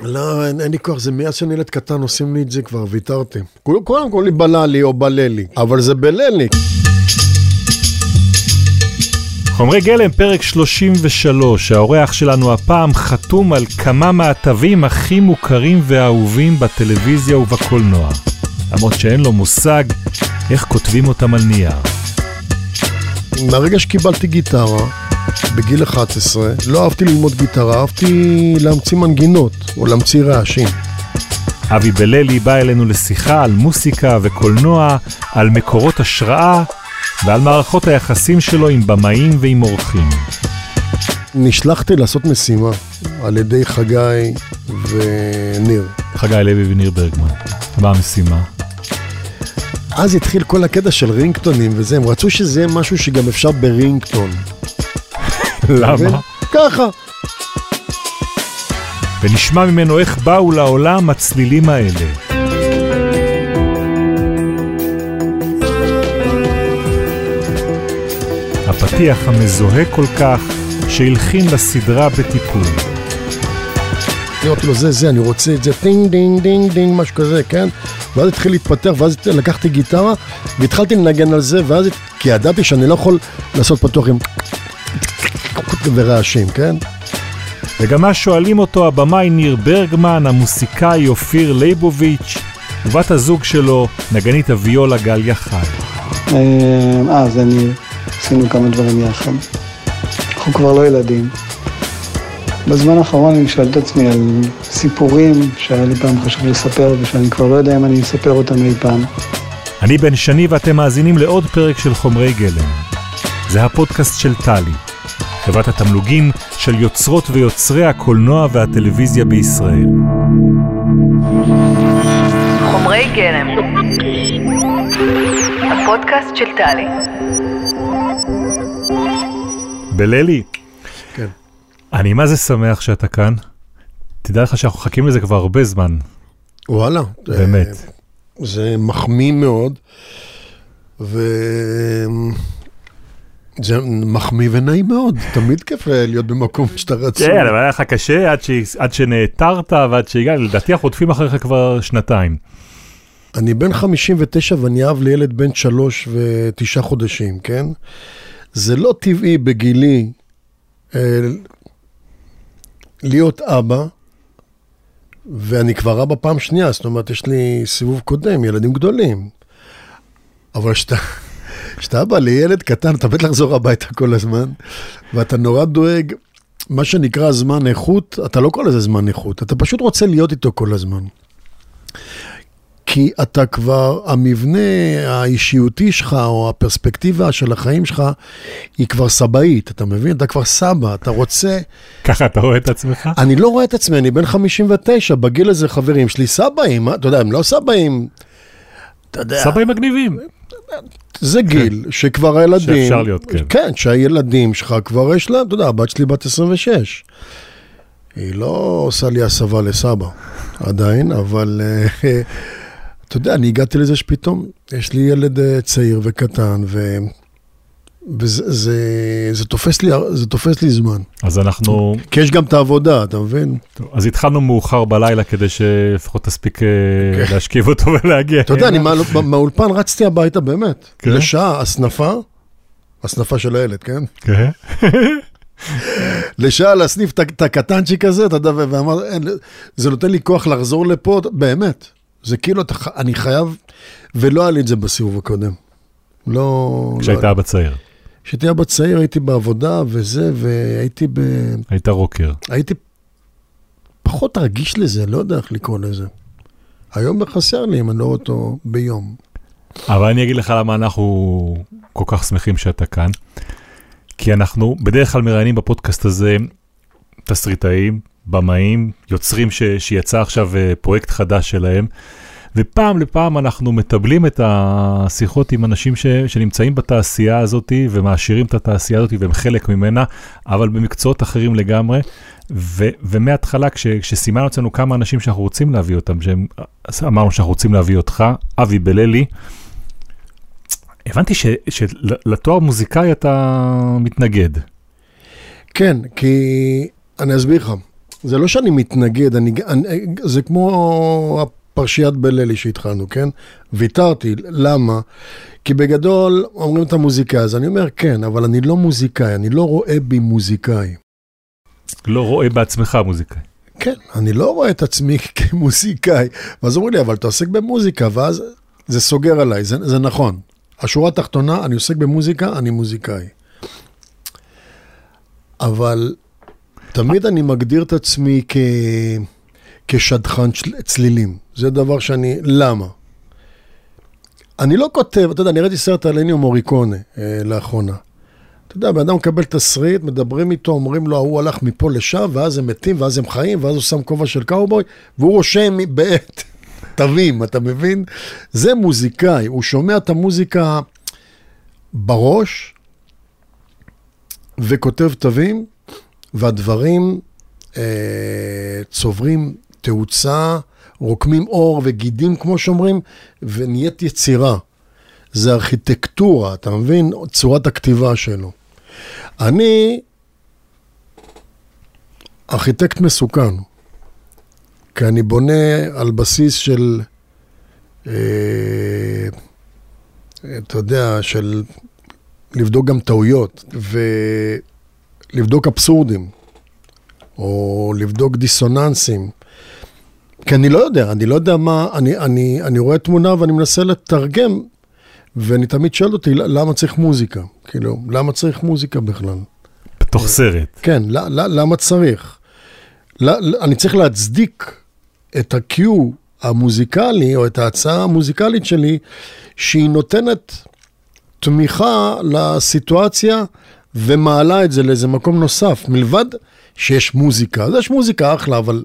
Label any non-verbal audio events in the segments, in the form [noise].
לא, אין, אין לי כוח, זה מאז שאני ילד קטן עושים לי את זה כבר, ויתרתי. קודם כל קוראים לי בללי או בללי, אבל זה בללי. חומרי גלם, פרק 33, האורח שלנו הפעם חתום על כמה מהתווים הכי מוכרים ואהובים בטלוויזיה ובקולנוע. למרות שאין לו מושג איך כותבים אותם על נייר. מהרגע שקיבלתי גיטרה, בגיל 11, לא אהבתי ללמוד גיטרה, אהבתי להמציא מנגינות או להמציא רעשים. אבי בללי בא אלינו לשיחה על מוסיקה וקולנוע, על מקורות השראה ועל מערכות היחסים שלו עם במאים ועם אורחים. נשלחתי לעשות משימה על ידי חגי וניר. חגי לוי וניר ברגמן, מה המשימה? אז התחיל כל הקטע של רינגטונים וזה, הם רצו שזה יהיה משהו שגם אפשר ברינגטון. למה? ככה. ונשמע ממנו איך באו לעולם הצלילים האלה. הפתיח המזוהה כל כך, שהלחין לסדרה בטיפול. אמרתי לו, זה, זה, אני רוצה את זה, טינג, דינג, דינג, דינג, משהו כזה, כן? ואז התחיל להתפתח, ואז לקחתי גיטרה, והתחלתי לנגן על זה, ואז, כי ידעתי שאני לא יכול לעשות פתוח עם ורעשים, כן? וגם מה שואלים אותו הבמאי ניר ברגמן, המוסיקאי אופיר ליבוביץ', ובת הזוג שלו, נגנית הוויולה גליה חי. אה, זה ניר. עשינו כמה דברים יחד. אנחנו כבר לא ילדים. בזמן האחרון אני שואל את עצמי על סיפורים שהיה לי פעם חשוב לספר ושאני כבר לא יודע אם אני אספר אותם אי פעם. אני בן שני ואתם מאזינים לעוד פרק של חומרי גלם. זה הפודקאסט של טלי, חברת התמלוגים של יוצרות ויוצרי הקולנוע והטלוויזיה בישראל. חומרי גלם, הפודקאסט של טלי. בללי, כן. אני מה זה שמח שאתה כאן. תדע לך שאנחנו מחכים לזה כבר הרבה זמן, וואלה. באמת. זה, זה מחמיא מאוד, ו... זה מחמיא ונעים מאוד, תמיד כיף להיות במקום שאתה רצוי. כן, אבל היה לך קשה עד, שנעתרת ועד שהגעת, לדעתי אנחנו עוטפים אחריך כבר שנתיים. אני בן 59 ואני אב לילד בן שלוש ותשעה חודשים, כן? זה לא טבעי בגילי אה, להיות אבא, ואני כבר אבא פעם שנייה, זאת אומרת, יש לי סיבוב קודם, ילדים גדולים. אבל כשאתה... כשאתה בא לילד קטן, אתה מת לחזור הביתה כל הזמן, ואתה נורא דואג, מה שנקרא זמן איכות, אתה לא קורא לזה זמן איכות, אתה פשוט רוצה להיות איתו כל הזמן. כי אתה כבר, המבנה האישיותי שלך, או הפרספקטיבה של החיים שלך, היא כבר סבאית, אתה מבין? אתה כבר סבא, אתה רוצה... ככה אתה רואה את עצמך? אני לא רואה את עצמי, אני בן 59, בגיל הזה חברים שלי סבאים, אתה יודע, הם לא סבאים, אתה יודע... סבאים מגניבים. זה גיל שכבר הילדים... שאפשר להיות, כן. כן, שהילדים שלך כבר יש להם, אתה יודע, הבת שלי בת 26. היא לא עושה לי הסבה לסבא עדיין, אבל אה, [laughs] אתה יודע, אני הגעתי לזה שפתאום יש לי ילד אה, צעיר וקטן, ו... וזה זה, זה, תופס לי, זה תופס לי זמן. אז אנחנו... כי יש גם את העבודה, אתה מבין? טוב, אז התחלנו מאוחר בלילה כדי שלפחות תספיק אה, כן. להשכיב אותו [laughs] ולהגיע. אתה יודע, אני מהאולפן רצתי הביתה באמת. כן? לשעה, הסנפה, הסנפה של הילד, כן? כן. לשעה להסניף את הקטנצ'יק הזה, אתה יודע, ואמר, זה נותן לי כוח לחזור לפה, באמת. זה כאילו, אני חייב, ולא היה לי את זה בסיבוב הקודם. לא... כשהיית לא... אבא צעיר. כשהייתי אבא צעיר הייתי בעבודה וזה, והייתי ב... היית רוקר. הייתי פחות רגיש לזה, לא יודע איך לקרוא לזה. היום חסר לי אם אני לא רואה אותו ביום. אבל אני אגיד לך למה אנחנו כל כך שמחים שאתה כאן. כי אנחנו בדרך כלל מראיינים בפודקאסט הזה תסריטאים, במאים, יוצרים ש... שיצא עכשיו אה, פרויקט חדש שלהם. ופעם לפעם אנחנו מטבלים את השיחות עם אנשים ש, שנמצאים בתעשייה הזאת ומעשירים את התעשייה הזאת והם חלק ממנה, אבל במקצועות אחרים לגמרי. ו, ומההתחלה, כש, כשסימנו אצלנו כמה אנשים שאנחנו רוצים להביא אותם, שאמרנו שאנחנו רוצים להביא אותך, אבי בללי, הבנתי ש, שלתואר מוזיקאי אתה מתנגד. כן, כי אני אסביר לך. זה לא שאני מתנגד, אני, אני, זה כמו הפרשיית בללי שהתחלנו, כן? ויתרתי, למה? כי בגדול אומרים את המוזיקאי, אז אני אומר כן, אבל אני לא מוזיקאי, אני לא רואה בי מוזיקאי. לא רואה בעצמך מוזיקאי. כן, אני לא רואה את עצמי [laughs] כמוזיקאי. ואז אומרים לי, אבל אתה עוסק במוזיקה, ואז זה סוגר עליי, זה, זה נכון. השורה התחתונה, אני עוסק במוזיקה, אני מוזיקאי. אבל תמיד אני מגדיר את עצמי כ... כשדכן צלילים. זה דבר שאני, למה? אני לא כותב, אתה יודע, אני ראיתי סרט על אניו מוריקונה אה, לאחרונה. אתה יודע, בן אדם מקבל תסריט, מדברים איתו, אומרים לו, ההוא הלך מפה לשם, ואז הם מתים, ואז הם חיים, ואז הוא שם כובע של קאובוי, והוא רושם בעט [laughs] תווים, אתה מבין? זה מוזיקאי, הוא שומע את המוזיקה בראש, וכותב תווים, והדברים אה, צוברים תאוצה, רוקמים עור וגידים, כמו שאומרים, ונהיית יצירה. זה ארכיטקטורה, אתה מבין? צורת הכתיבה שלו. אני ארכיטקט מסוכן, כי אני בונה על בסיס של, אה, אתה יודע, של לבדוק גם טעויות, ולבדוק אבסורדים, או לבדוק דיסוננסים. כי אני לא יודע, אני לא יודע מה, אני, אני, אני רואה תמונה ואני מנסה לתרגם, ואני תמיד שואל אותי, למה צריך מוזיקה? כאילו, למה צריך מוזיקה בכלל? בתוך סרט. כן, ל- ל- למה צריך? ל- אני צריך להצדיק את ה-Q המוזיקלי, או את ההצעה המוזיקלית שלי, שהיא נותנת תמיכה לסיטואציה ומעלה את זה לאיזה מקום נוסף, מלבד שיש מוזיקה. אז יש מוזיקה אחלה, אבל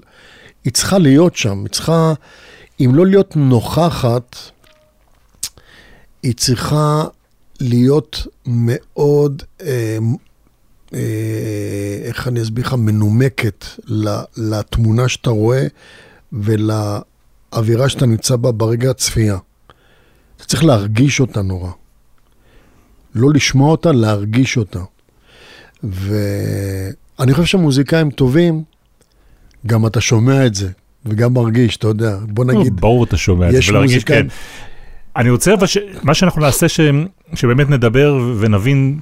היא צריכה להיות שם, היא צריכה, אם לא להיות נוכחת, היא צריכה להיות מאוד, אה, אה, איך אני אסביר לך, מנומקת לתמונה שאתה רואה ולאווירה שאתה נמצא בה ברגע הצפייה. אתה צריך להרגיש אותה נורא. לא לשמוע אותה, להרגיש אותה. ואני חושב שמוזיקאים טובים, גם אתה שומע את זה, וגם מרגיש, אתה יודע. בוא נגיד, ברור אתה שומע את זה, יש ולהרגיש, כן. אני רוצה, אבל ש- מה שאנחנו נעשה, ש- שבאמת נדבר ונבין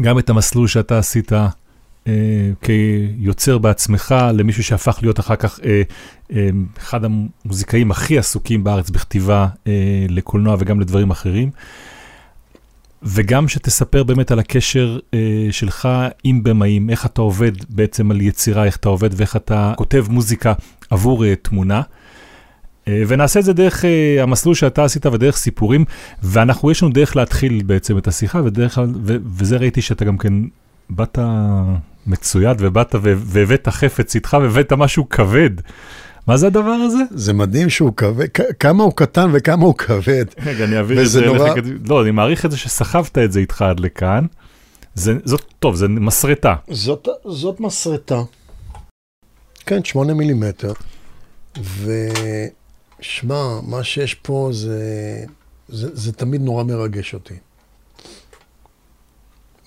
גם את המסלול שאתה עשית אה, כיוצר בעצמך, למישהו שהפך להיות אחר כך אה, אה, אחד המוזיקאים הכי עסוקים בארץ בכתיבה אה, לקולנוע וגם לדברים אחרים. וגם שתספר באמת על הקשר אה, שלך עם במאים, איך אתה עובד בעצם על יצירה, איך אתה עובד ואיך אתה כותב מוזיקה עבור אה, תמונה. אה, ונעשה את זה דרך אה, המסלול שאתה עשית ודרך סיפורים, ואנחנו, יש לנו דרך להתחיל בעצם את השיחה, ודרך, ו, וזה ראיתי שאתה גם כן באת מצויד, ובאת והבאת חפץ איתך, והבאת משהו כבד. מה זה הדבר הזה? זה מדהים שהוא כבד, כמה הוא קטן וכמה הוא כבד. רגע, אני אעביר את זה נורא- אליך. כדי- לא, אני מעריך את זה שסחבת את זה איתך עד לכאן. זה, זאת, טוב, זה מסרטה. זאת, זאת מסרטה. כן, שמונה מילימטר. ושמע, מה שיש פה זה, זה, זה תמיד נורא מרגש אותי.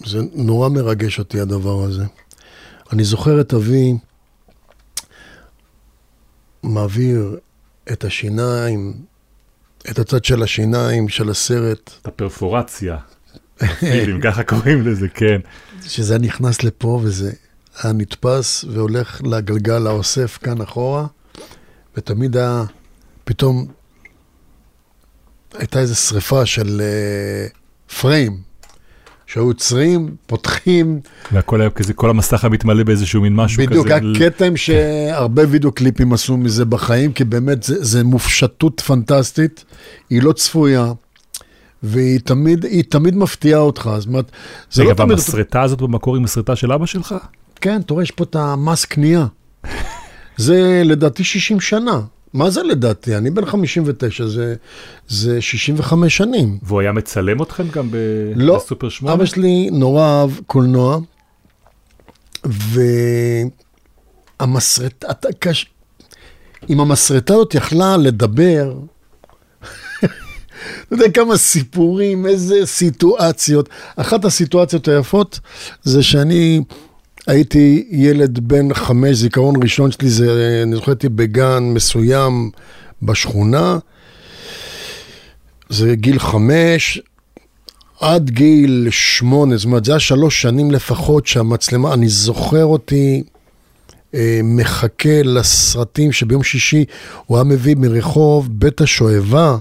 זה נורא מרגש אותי הדבר הזה. אני זוכר את אבי מעביר את השיניים, את הצד של השיניים של הסרט, את הפרפורציה. פילים, [laughs] ככה קוראים לזה, כן. שזה נכנס לפה וזה היה נתפס והולך לגלגל האוסף כאן אחורה, ותמיד היה, פתאום הייתה איזו שריפה של uh, פריים, שהיו עוצרים, פותחים, והכל היה כזה, כל המסך היה מתמלא באיזשהו מין משהו בדיוק, כזה. היה כתם שהרבה וידאו קליפים עשו מזה בחיים, כי באמת זה, זה מופשטות פנטסטית, היא לא צפויה. והיא תמיד, היא תמיד מפתיעה אותך, זאת אומרת, זה רגע, לא תמיד... והמסרטה הזאת במקור היא מסרטה של אבא שלך? כן, אתה רואה, יש פה את המס קנייה. זה לדעתי 60 שנה. מה זה לדעתי? אני בן 59, זה, זה 65 שנים. והוא היה מצלם אתכם גם ב... לא, בסופר 8? אבא שלי נורא אהב קולנוע, והמסרטה, אתה קש... אם המסרטה הזאת יכלה לדבר, [laughs] אתה יודע כמה סיפורים, איזה סיטואציות. אחת הסיטואציות היפות זה שאני הייתי ילד בן חמש, זיכרון ראשון שלי זה, אני זוכר הייתי בגן מסוים בשכונה, זה גיל חמש, עד גיל שמונה, זאת אומרת, זה היה שלוש שנים לפחות שהמצלמה, אני זוכר אותי אה, מחכה לסרטים שביום שישי הוא היה מביא מרחוב בית השואבה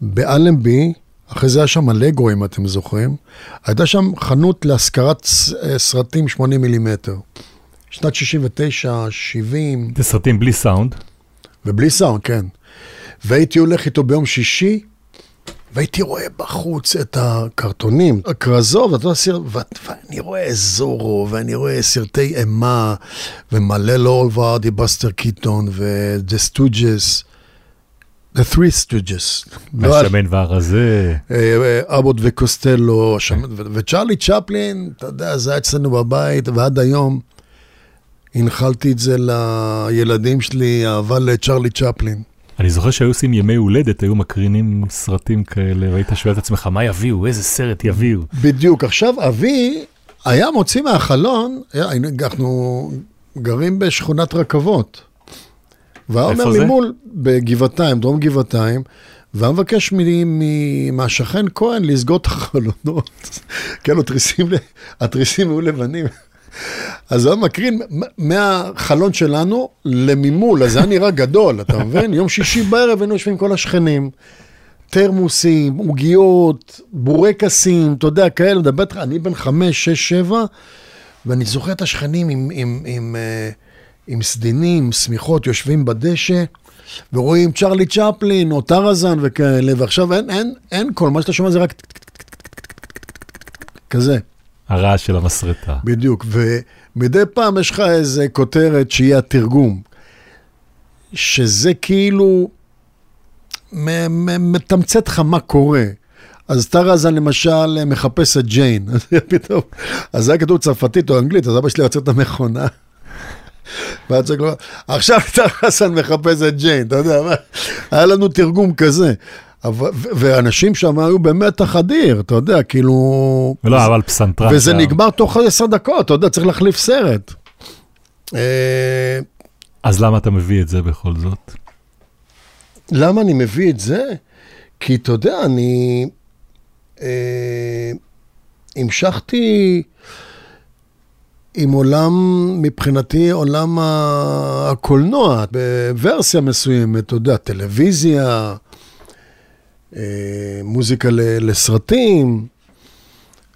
באלנבי, אחרי זה היה שם לגו, אם אתם זוכרים. הייתה שם חנות להשכרת אה, סרטים 80 מילימטר. שנת 69, 70, זה סרטים בלי סאונד. ובלי סאונד, כן. והייתי הולך איתו ביום שישי, והייתי רואה בחוץ את הקרטונים, הכרזות, ואתה ו- ואני רואה זורו, ואני רואה סרטי אימה, ולורל והארדי, בסטר קיטון, ו-The Stooges, The Three Stooges. לא השמן והרזה. אה, אה, אבוט וקוסטלו, וצ'רלי צ'פלין, אתה יודע, זה היה אצלנו בבית, ועד היום הנחלתי את זה לילדים שלי, אהבה לצ'רלי צ'פלין. אני זוכר שהיו עושים ימי הולדת, היו מקרינים סרטים כאלה, והיית שואל את עצמך, מה יביאו? איזה סרט יביאו? בדיוק. עכשיו, אבי היה מוציא מהחלון, אנחנו גרים בשכונת רכבות. והיה אומר זה? ממול, בגבעתיים, דרום גבעתיים, והיה מבקש מהשכן כהן לסגור את החלונות. [laughs] כן, התריסים, התריסים היו לבנים. [laughs] אז הוא היה מקרין מהחלון שלנו לממול, אז זה היה נראה גדול, אתה מבין? יום שישי בערב היינו יושבים כל השכנים. תרמוסים, עוגיות, בורקסים, אתה יודע, כאלה, מדבר איתך, אני בן חמש, שש, שבע, ואני זוכר את השכנים עם, עם, עם, אה, עם סדינים, שמיכות, יושבים בדשא, ורואים צ'רלי צ'פלין, או טרזן וכאלה, ועכשיו אין, אין, אין קול, מה שאתה שומע זה רק כזה. הרעש של המסרטה. בדיוק, ומדי פעם יש לך איזה כותרת שהיא התרגום, שזה כאילו מתמצת לך מה קורה. אז טרזן למשל מחפש את ג'יין, אז פתאום, אז זה היה כתוב צרפתית או אנגלית, אז אבא שלי עצר את המכונה. והיה צריך לומר, עכשיו [laughs] טרזן מחפש את ג'יין, אתה יודע? היה לנו תרגום כזה. ואנשים שם היו במתח אדיר, אתה יודע, כאילו... לא, אבל פסנתרן. וזה. נגמר תוך עשר דקות, אתה יודע, צריך להחליף סרט. אה, אז למה אתה מביא את זה בכל זאת? למה אני מביא את זה? כי אתה יודע, אני אה, המשכתי עם עולם, מבחינתי, עולם הקולנוע, בוורסיה מסוימת, אתה יודע, טלוויזיה, אה, מוזיקה לסרטים,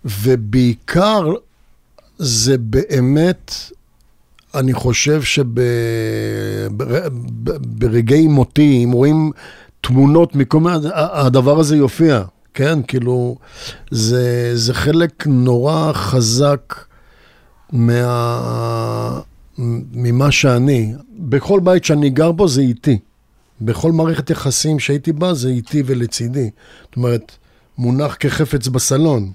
ובעיקר זה באמת, אני חושב שברגעי מותי, אם רואים תמונות מכל מיני, הדבר הזה יופיע, כן? כאילו, זה, זה חלק נורא חזק מה, ממה שאני. בכל בית שאני גר בו זה איתי. בכל מערכת יחסים שהייתי בה זה איתי ולצידי. זאת אומרת, מונח כחפץ בסלון.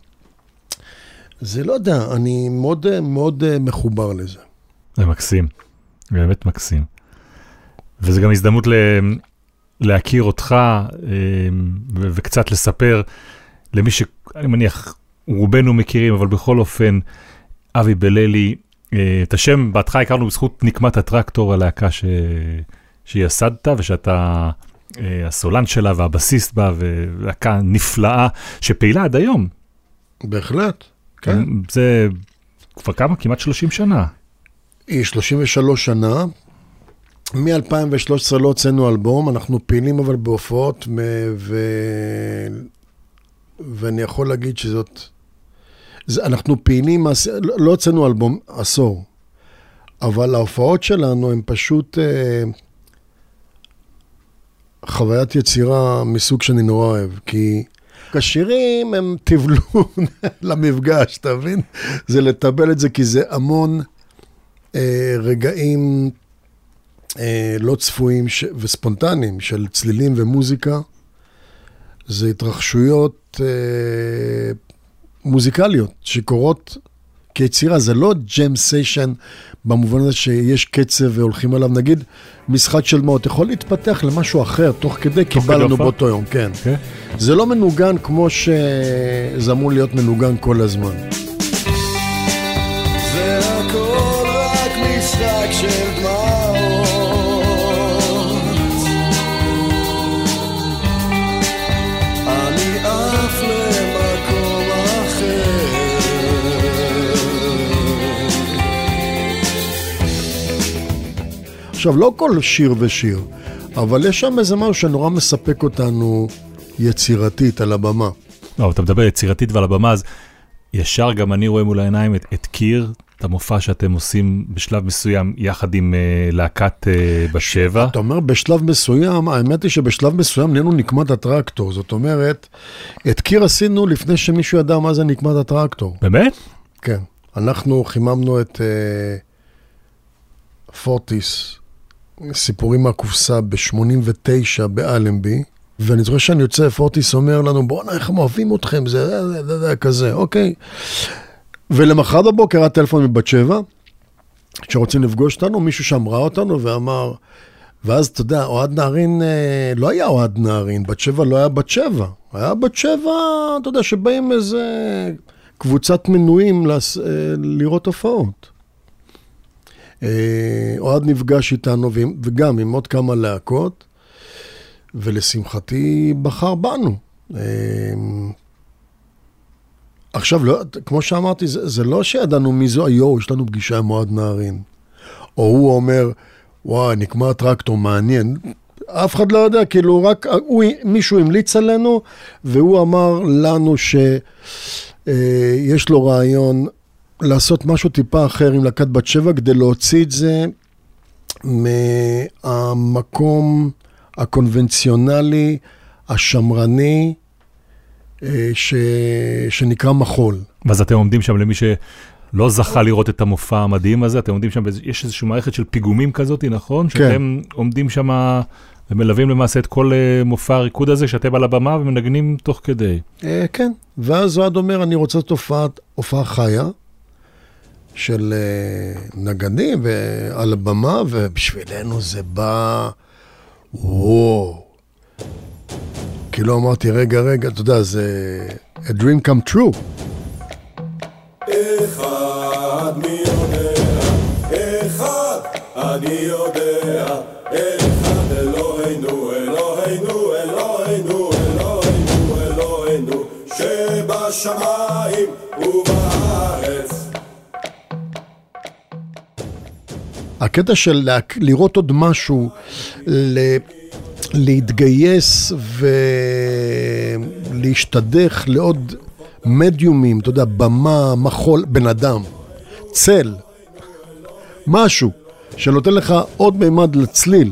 זה לא יודע, אני מאוד מאוד אה, מחובר לזה. זה מקסים, באמת מקסים. וזה גם הזדמנות ל... להכיר אותך אה, ו- וקצת לספר למי שאני מניח רובנו מכירים, אבל בכל אופן, אבי בללי, אה, את השם בהתחלה הכרנו בזכות נקמת הטרקטור, הלהקה ש... שייסדת ושאתה אה, הסולן שלה והבסיסט בה, ולהקה נפלאה שפעילה עד היום. בהחלט, כן. זה כבר כמה? כמעט 30 שנה. היא 33 שנה. מ-2013 לא הוצאנו אלבום, אנחנו פעילים אבל בהופעות, ו... ואני יכול להגיד שזאת... זה, אנחנו פעילים, לא לא הוצאנו אלבום עשור, אבל ההופעות שלנו הן פשוט אה, חוויית יצירה מסוג שאני נורא אוהב, כי השירים הם [laughs] תבלון למפגש, אתה מבין? זה לטבל את זה, כי זה המון אה, רגעים אה, לא צפויים ש... וספונטניים של צלילים ומוזיקה. זה התרחשויות אה, מוזיקליות שקורות כיצירה, זה לא ג'ם סיישן במובן הזה שיש קצב והולכים עליו. נגיד, משחק של מאות יכול להתפתח למשהו אחר תוך כדי, כי בא לנו? באותו יום, כן. כן? זה לא מנוגן כמו שזה אמור להיות מנוגן כל הזמן. עכשיו, לא כל שיר ושיר, אבל יש שם איזה משהו שנורא מספק אותנו יצירתית על הבמה. לא, אתה מדבר יצירתית ועל הבמה, אז ישר גם אני רואה מול העיניים את, את קיר, את המופע שאתם עושים בשלב מסוים יחד עם uh, להקת uh, בשבע. אתה אומר בשלב מסוים, האמת היא שבשלב מסוים נהיינו נקמת הטרקטור. זאת אומרת, את קיר עשינו לפני שמישהו ידע מה זה נקמת הטרקטור. באמת? כן. אנחנו חיממנו את uh, פורטיס, סיפורים מהקופסה ב-89 באלנבי, ואני זוכר שאני יוצא, פורטיס אומר לנו, בואנה, איך הם אוהבים אתכם, זה, זה, זה, זה, זה כזה, אוקיי. ולמחרת בבוקר היה טלפון מבת שבע, שרוצים לפגוש אותנו, מישהו שם ראה אותנו ואמר, ואז אתה יודע, אוהד נהרין, אה, לא היה אוהד נהרין, בת שבע לא היה בת שבע. היה בת שבע, אתה יודע, שבאים איזה קבוצת מנויים לס, אה, לראות הופעות. אה, אוהד נפגש איתנו, וגם עם עוד כמה להקות, ולשמחתי בחר בנו. אה, עכשיו, לא, כמו שאמרתי, זה, זה לא שידענו מי זו, יואו, יש לנו פגישה עם אוהד נהרין. או הוא אומר, וואי, נקמה טרקטור, מעניין. אף אחד לא יודע, כאילו, רק הוא, מישהו המליץ עלינו, והוא אמר לנו שיש לו רעיון לעשות משהו טיפה אחר עם להקת בת שבע, כדי להוציא את זה מהמקום הקונבנציונלי, השמרני, אה, ש... שנקרא מחול. ואז אתם עומדים שם למי שלא זכה לראות את המופע המדהים הזה, אתם עומדים שם, יש איזושהי מערכת של פיגומים כזאת, נכון? כן. שאתם עומדים שם ומלווים למעשה את כל אה, מופע הריקוד הזה, שאתם על הבמה ומנגנים תוך כדי. אה, כן. ואז אוהד אומר, אני רוצה הופעה, הופעה חיה של אה, נגנים ועל הבמה, ובשבילנו זה בא, וואו. כאילו אמרתי, רגע, רגע, אתה יודע, זה a dream come true. אחד מי יודע, אחד אני יודע, אחד אלוהינו, אלוהינו, אלוהינו, אלוהינו, אלוהינו, שבשמיים הקטע של לראות עוד משהו, ל, להתגייס ולהשתדך לעוד מדיומים, אתה יודע, במה, מחול, בן אדם, צל, משהו שנותן לך עוד מימד לצליל.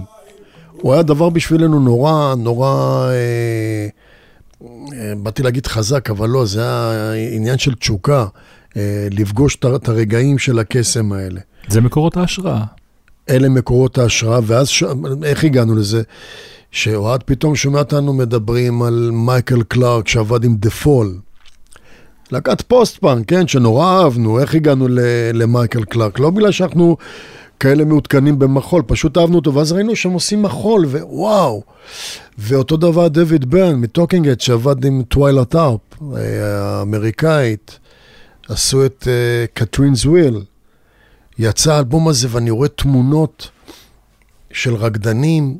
הוא היה דבר בשבילנו נורא, נורא, אה, אה, באתי להגיד חזק, אבל לא, זה היה עניין של תשוקה, אה, לפגוש את הרגעים של הקסם האלה. זה מקורות ההשראה. אלה מקורות ההשראה, ואז ש... איך הגענו לזה? שאוהד פתאום שומע אותנו מדברים על מייקל קלארק שעבד עם דה פול. להקת פוסט-פאנק, כן, שנורא אהבנו, איך הגענו ל... למייקל קלארק? לא בגלל שאנחנו כאלה מעודכנים במחול, פשוט אהבנו אותו, ואז ראינו שהם עושים מחול, ווואו. ואותו דבר דויד ביירן מ Talking Heads שעבד עם טווילה טארפ, האמריקאית, עשו את Catherine's uh, Wheel. יצא האלבום הזה ואני רואה תמונות של רקדנים,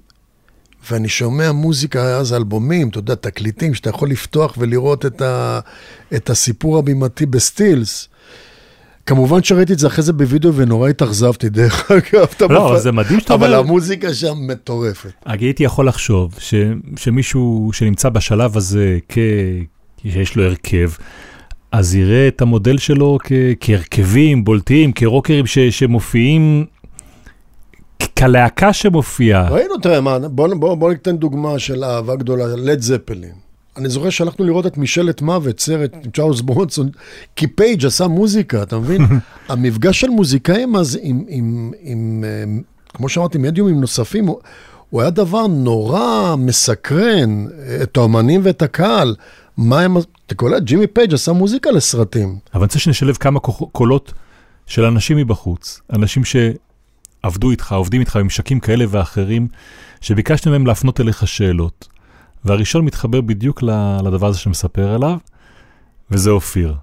ואני שומע מוזיקה, אז אלבומים, אתה יודע, תקליטים, שאתה יכול לפתוח ולראות את, ה, את הסיפור הבימתי בסטילס. כמובן שראיתי את זה אחרי זה בווידאו ונורא התאכזבתי, דרך אגב. לא, מפ- אבל זה מדהים שאתה אבל אומר... המוזיקה שם מטורפת. הייתי יכול לחשוב ש, שמישהו שנמצא בשלב הזה כ... שיש לו הרכב, אז יראה את המודל שלו כ... כהרכבים בולטים, כרוקרים ש... שמופיעים, כלהקה שמופיעה. ראינו, תראה, מה, בוא, בוא, בוא ניתן דוגמה של אהבה גדולה, לד זפלין. אני זוכר שהלכנו לראות את משאלת מוות, סרט עם צ'ארלס ברונסון, כי פייג' עשה מוזיקה, אתה מבין? [laughs] המפגש של מוזיקאים אז עם, עם, עם, עם כמו שאמרתי, מדיומים נוספים, הוא, הוא היה דבר נורא מסקרן, את האמנים ואת הקהל. מה הם, אתה קולט, ג'ימי פייג' עשה מוזיקה לסרטים. אבל אני רוצה שנשלב כמה קולות של אנשים מבחוץ, אנשים שעבדו איתך, עובדים איתך בממשקים כאלה ואחרים, שביקשתם מהם להפנות אליך שאלות. והראשון מתחבר בדיוק לדבר הזה שמספר עליו, וזה אופיר.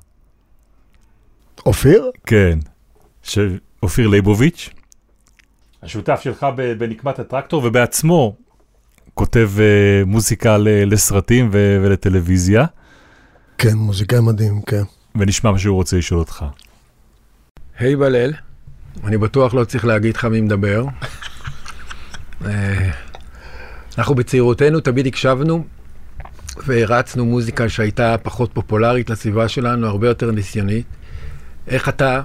אופיר? כן, ש... אופיר ליבוביץ', השותף שלך בנקמת הטרקטור, ובעצמו כותב uh, מוזיקה ל- לסרטים ו- ולטלוויזיה, כן, מוזיקאי מדהים, כן. ונשמע מה שהוא רוצה לשאול אותך. היי בלל, אני בטוח לא צריך להגיד לך מי מדבר. [laughs] אה, אנחנו בצעירותנו תמיד הקשבנו והרצנו מוזיקה שהייתה פחות פופולרית לסביבה שלנו, הרבה יותר ניסיונית. איך אתה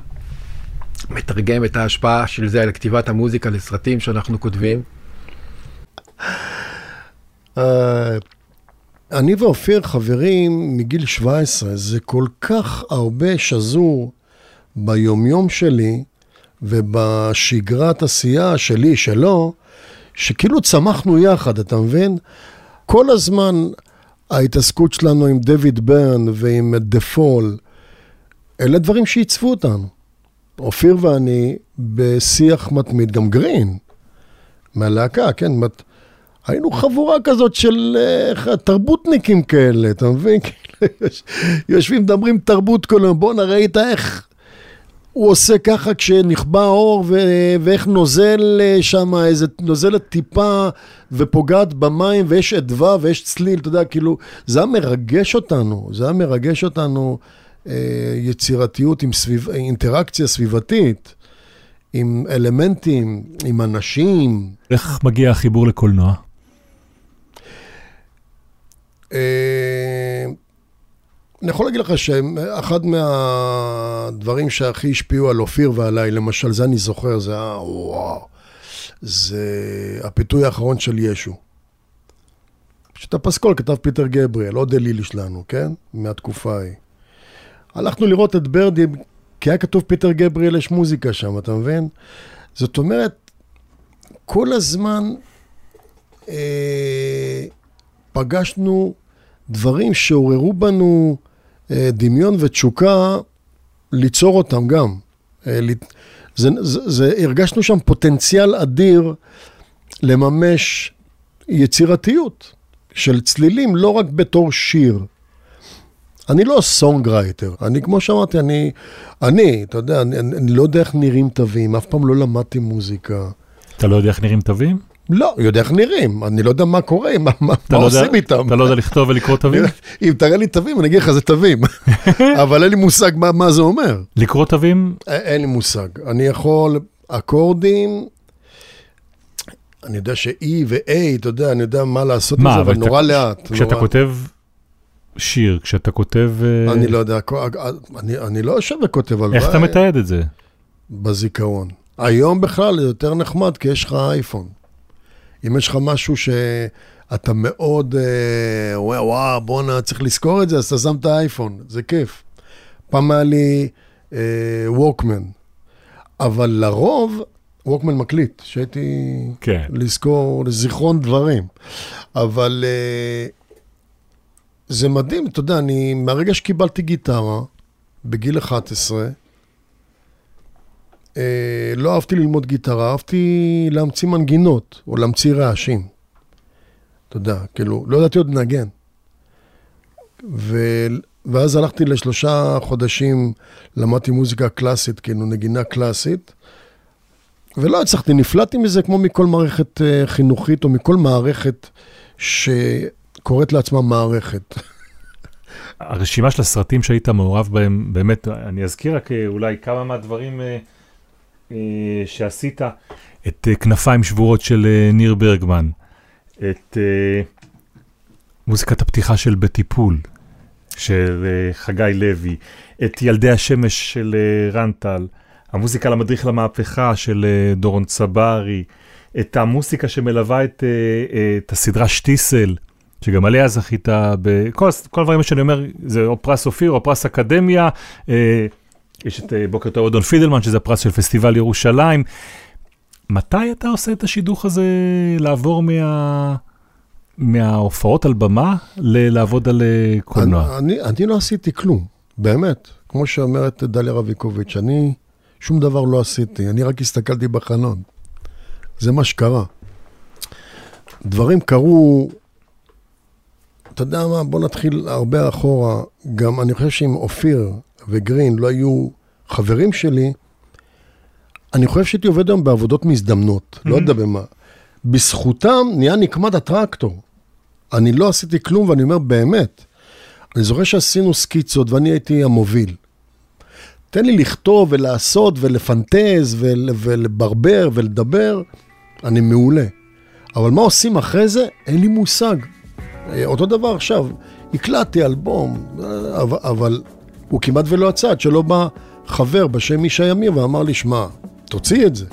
מתרגם את ההשפעה של זה על כתיבת המוזיקה לסרטים שאנחנו כותבים? אה, אני ואופיר חברים מגיל 17, זה כל כך הרבה שזור ביומיום שלי ובשגרת עשייה שלי, שלו, שכאילו צמחנו יחד, אתה מבין? כל הזמן ההתעסקות שלנו עם דויד ברן ועם דה פול, אלה דברים שעיצבו אותנו. אופיר ואני בשיח מתמיד, גם גרין, מהלהקה, כן? מת... היינו חבורה כזאת של אה, תרבותניקים כאלה, אתה מבין? [laughs] יוש- יושבים, מדברים תרבות כל היום. בואנה, ראית איך הוא עושה ככה כשנכבה האור, ו- ואיך נוזל שם, איזה נוזלת טיפה ופוגעת במים, ויש אדווה ויש צליל, אתה יודע, כאילו, זה היה מרגש אותנו, זה היה מרגש אותנו אה, יצירתיות עם סביב, אינטראקציה סביבתית, עם אלמנטים, עם אנשים. איך מגיע החיבור לקולנוע? אה, אני יכול להגיד לך שאחד מהדברים שהכי השפיעו על אופיר ועליי, למשל, זה אני זוכר, זה היה, וואו, זה הפיתוי האחרון של ישו. שאת הפסקול כתב פיטר גבריאל, עוד אלילי שלנו, כן? מהתקופה ההיא. הלכנו לראות את ברדי, כי היה כתוב פיטר גבריאל, יש מוזיקה שם, אתה מבין? זאת אומרת, כל הזמן אה, פגשנו דברים שעוררו בנו אה, דמיון ותשוקה ליצור אותם גם. אה, זה, זה, זה, הרגשנו שם פוטנציאל אדיר לממש יצירתיות של צלילים, לא רק בתור שיר. אני לא songwriter, אני כמו שאמרתי, אני, אני, אתה יודע, אני אני לא יודע איך נראים תווים, אף פעם לא למדתי מוזיקה. אתה לא יודע איך נראים תווים? לא, יודע איך נראים, אני לא יודע מה קורה, מה, מה, לא יודע- עושים איתם. אתה לא יודע לכתוב ולקרוא תווים? אם תראה לי תווים, אני אגיד לך, זה תווים. [laughs] אבל אין לי מושג מה, מה זה אומר. לקרוא תווים? אין לי מושג. אני יכול, אקורדים, אני יודע ש-E ו-A, אתה יודע, אני יודע מה לעשות עם זה, אבל אבל נורא אתה- לאט. כשאתה נורא- כותב שיר, כשאתה כותב... אה, אני לא יודע, אני, אני לא יושב וכותב על איך אתה מתעד את זה? בזיכרון. היום בכלל זה יותר נחמד, כי יש לך אייפון. אם יש לך משהו שאתה מאוד, אה, וואו, וואו, בואנה, צריך לזכור את זה, אז אתה שם את האייפון, זה כיף. פעם היה לי אה, ווקמן, אבל לרוב, ווקמן מקליט, שהייתי כן. לזכור, לזיכרון דברים. אבל אה, זה מדהים, אתה יודע, אני, מהרגע שקיבלתי גיטרה, בגיל 11, אה, לא אהבתי ללמוד גיטרה, אהבתי להמציא מנגינות, או להמציא רעשים. אתה יודע, כאילו, לא ידעתי עוד לנגן. ו... ואז הלכתי לשלושה חודשים, למדתי מוזיקה קלאסית, כאילו נגינה קלאסית, ולא הצלחתי, נפלטתי מזה כמו מכל מערכת אה, חינוכית, או מכל מערכת שקוראת לעצמה מערכת. [laughs] הרשימה של הסרטים שהיית מעורב בהם, באמת, אני אזכיר רק אה, אולי כמה מהדברים אה, אה, שעשית. את אה, כנפיים שבורות של אה, ניר ברגמן, את אה, מוזיקת הפתיחה של בטיפול של אה, חגי לוי, את ילדי השמש של אה, רן טל, המוזיקה למדריך למהפכה של אה, דורון צברי, את המוסיקה שמלווה את, אה, אה, את הסדרה שטיסל, שגם עליה זכית, בכל כל הדברים שאני אומר, זה או פרס אופיר או פרס אקדמיה, אה, יש את אה, בוקר טוב אדון פידלמן, שזה הפרס של פסטיבל ירושלים. מתי אתה עושה את השידוך הזה לעבור מה... מההופעות על במה ל- לעבוד על אה, קולנוע? אני, אני, אני לא עשיתי כלום, באמת. כמו שאומרת דליה רביקוביץ', אני שום דבר לא עשיתי, אני רק הסתכלתי בחלון. זה מה שקרה. דברים קרו, אתה יודע מה, בוא נתחיל הרבה אחורה. גם אני חושב שאם אופיר וגרין לא היו חברים שלי, אני חושב שהייתי עובד היום בעבודות מזדמנות, לא יודע במה. בזכותם נהיה נקמת הטרקטור. אני לא עשיתי כלום, ואני אומר באמת. אני זוכר שעשינו סקיצות ואני הייתי המוביל. תן לי לכתוב ולעשות ולפנטז ול, ולברבר ולדבר, אני מעולה. אבל מה עושים אחרי זה, אין לי מושג. אה, אותו דבר עכשיו, הקלטתי אלבום, אה, אבל, אבל הוא כמעט ולא יצא, עד שלא בא חבר בשם ישי אמיר ואמר לי, שמע, תוציא את זה.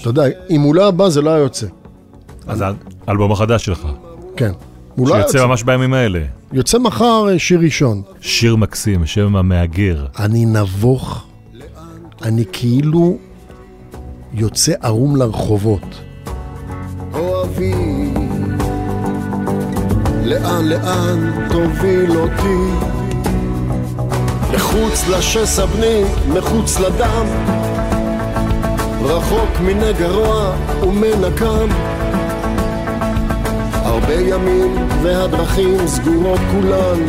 אתה יודע, אם הוא לא היה בא, זה לא היה יוצא. אז האלבום החדש שלך, כן. הוא לא שיוצא יוצא. ממש בימים האלה. יוצא מחר אה, שיר ראשון. שיר מקסים, שם המהגר. אני נבוך, אני כאילו יוצא ערום לרחובות. אוהבי, לאן לאן תוביל אותי? מחוץ לשסע בני, מחוץ לדם, רחוק מנגע רוע ומנקם. הרבה ימים והדרכים סגורות כולן,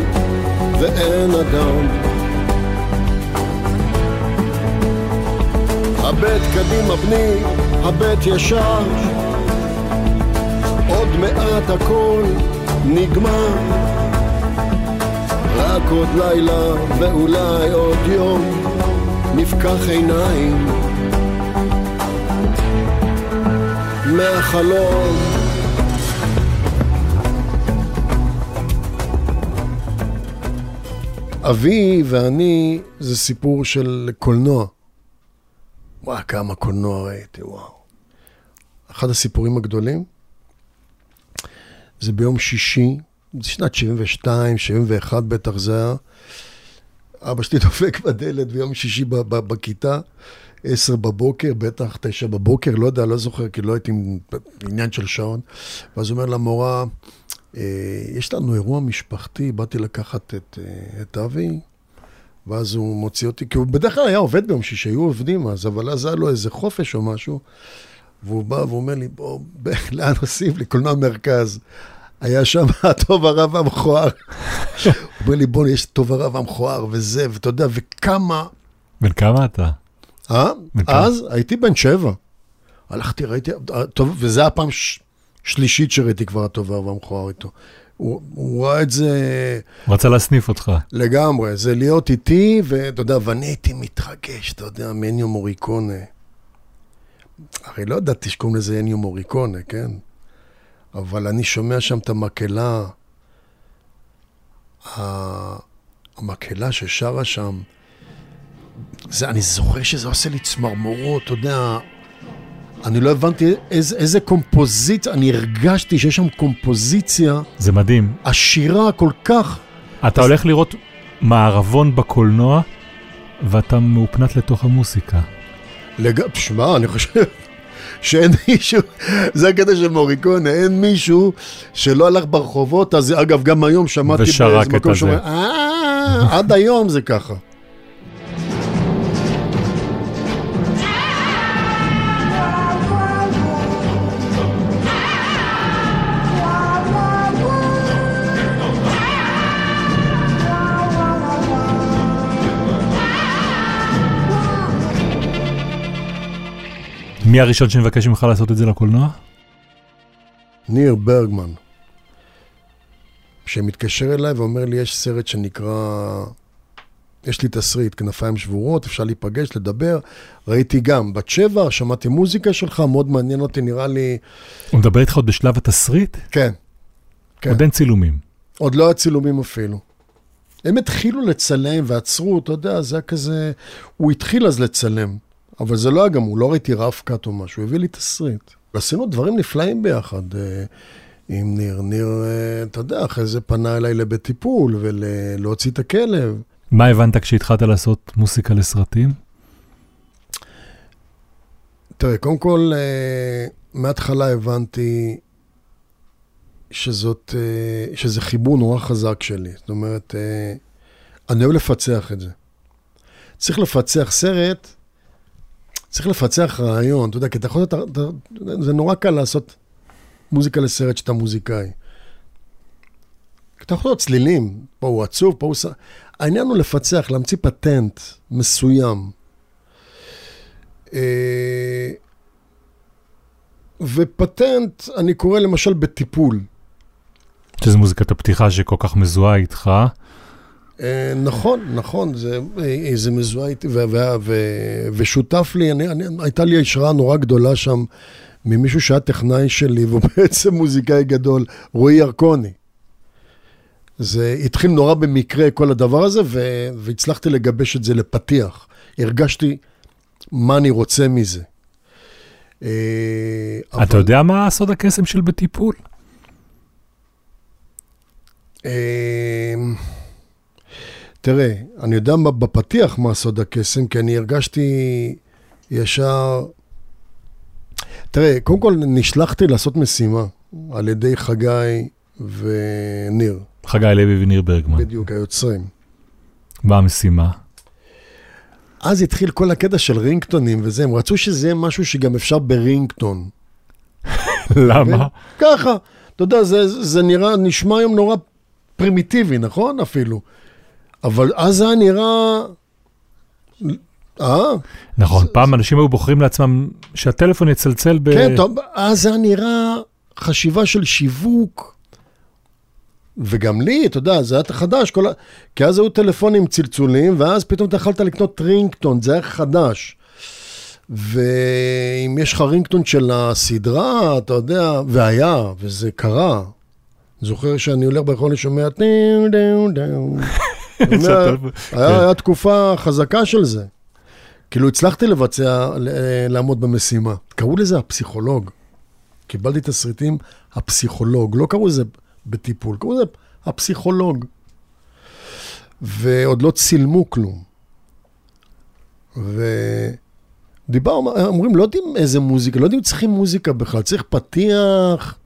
ואין אדם. הבט קדימה בני, הבט ישר, עוד מעט הכל נגמר. רק עוד לילה ואולי עוד יום נפקח עיניים מהחלום אבי ואני זה סיפור של קולנוע. וואי, כמה קולנוע ראיתי, וואו. אחד הסיפורים הגדולים זה ביום שישי, שנת 72, 71 בטח זה היה. אבא שלי דופק בדלת ביום שישי בכיתה, עשר בבוקר, בטח תשע בבוקר, לא יודע, לא זוכר, כי לא הייתי עם עניין של שעון. ואז הוא אומר למורה, אה, יש לנו אירוע משפחתי, באתי לקחת את, אה, את אבי, ואז הוא מוציא אותי, כי הוא בדרך כלל היה עובד ביום שישי, היו עובדים אז, אבל אז היה לו איזה חופש או משהו, והוא בא ואומר לי, בוא, [laughs] לאן עושים לי? קולנוע מרכז. היה שם [laughs] הטוב הרב המכוער. הוא אומר לי, בוא, יש טוב הרב המכוער וזה, ואתה יודע, וכמה... בן כמה אתה? אה? אז הייתי בן שבע. הלכתי, ראיתי, טוב, וזה הפעם ש... שלישית שראיתי כבר הטוב הרב המכוער איתו. הוא, הוא ראה את זה הוא רצה להסניף אותך. לגמרי, זה להיות איתי, ואתה יודע, ואני הייתי מתרגש, אתה יודע, מאניו מוריקונה. הרי לא ידעתי שקוראים לזה אניו מוריקונה, כן? אבל אני שומע שם את המקהלה, המקהלה ששרה שם, זה, אני זוכר שזה עושה לי צמרמורות, אתה יודע, אני לא הבנתי איזה, איזה קומפוזיציה, אני הרגשתי שיש שם קומפוזיציה זה מדהים. עשירה כל כך. אתה הולך לראות מערבון בקולנוע, ואתה מאופנת לתוך המוסיקה. לג... שמע, אני חושב שאין [laughs] מישהו, זה הקטע של מוריקונה, אין מישהו שלא הלך ברחובות, אז אגב, גם היום שמעתי באיזה את מקום. שאומר, אה, עד היום זה ככה. מי הראשון שמבקש ממך לעשות את זה לקולנוע? ניר ברגמן, שמתקשר אליי ואומר לי, יש סרט שנקרא, יש לי תסריט, כנפיים שבורות, אפשר להיפגש, לדבר. ראיתי גם, בת שבע, שמעתי מוזיקה שלך, מאוד מעניין אותי, נראה לי, הוא מדבר איתך עוד בשלב התסריט? כן, כן. עוד אין צילומים. עוד לא היה צילומים אפילו. הם התחילו לצלם ועצרו, אתה יודע, זה היה כזה... הוא התחיל אז לצלם, אבל זה לא היה גם, הוא לא ראיתי רף קאט או משהו, הוא הביא לי תסריט. עשינו דברים נפלאים ביחד אה, עם ניר. ניר, אה, אתה יודע, אחרי זה פנה אליי לבית טיפול ולהוציא את הכלב. מה הבנת כשהתחלת לעשות מוסיקה לסרטים? תראה, קודם כל, אה, מההתחלה הבנתי שזאת, אה, שזה חיבור נורא חזק שלי. זאת אומרת, אה, אני אוהב לפצח את זה. צריך לפצח סרט, צריך לפצח רעיון, אתה יודע, כי אתה יכול, אתה, אתה, זה נורא קל לעשות מוזיקה לסרט שאתה מוזיקאי. אתה יכול לעשות צלילים, פה הוא עצוב, פה הוא... העניין הוא לפצח, להמציא פטנט מסוים. אה, ופטנט, אני קורא למשל בטיפול. שזו מוזיקת הפתיחה שכל כך מזוהה איתך. אה, נכון, נכון, זה, אה, זה מזוהה איתי, ו- ו- ו- ושותף לי, אני, אני, הייתה לי השראה נורא גדולה שם ממישהו שהיה טכנאי שלי, והוא [laughs] בעצם מוזיקאי גדול, רועי ירקוני. זה התחיל נורא במקרה כל הדבר הזה, ו... והצלחתי לגבש את זה לפתיח. הרגשתי מה אני רוצה מזה. אה, אתה אבל- יודע מה סוד הקסם של בטיפול? אה, תראה, אני יודע מה- בפתיח מה סוד הקסם, כי אני הרגשתי ישר... תראה, קודם כל נשלחתי לעשות משימה על ידי חגי וניר, חגי לוי וניר ברגמן. בדיוק, היוצרים. מה המשימה? אז התחיל כל הקטע של רינגטונים וזה, הם רצו שזה יהיה משהו שגם אפשר ברינגטון. [laughs] למה? ככה, אתה יודע, זה, זה נראה, נשמע היום נורא פרימיטיבי, נכון? אפילו. אבל אז זה היה נראה... אה? נכון, פעם אנשים היו בוחרים לעצמם שהטלפון יצלצל ב... כן, טוב, אז זה היה נראה חשיבה של שיווק. וגם לי, אתה יודע, זה היה חדש, כל ה... כי אז היו טלפונים עם צלצולים, ואז פתאום אתה יכולת לקנות רינגטון, זה היה חדש. ואם יש לך רינגטון של הסדרה, אתה יודע, והיה, וזה קרה. זוכר שאני הולך ברחוב, אני שומע טים דאו דאו. [laughs] היה, כן. היה תקופה חזקה של זה. כאילו הצלחתי לבצע, לעמוד במשימה. קראו לזה הפסיכולוג. קיבלתי תסריטים, הפסיכולוג. לא קראו לזה בטיפול, קראו לזה הפסיכולוג. ועוד לא צילמו כלום. ודיברנו, אומרים, לא יודעים איזה מוזיקה, לא יודעים צריכים מוזיקה בכלל, צריך פתיח,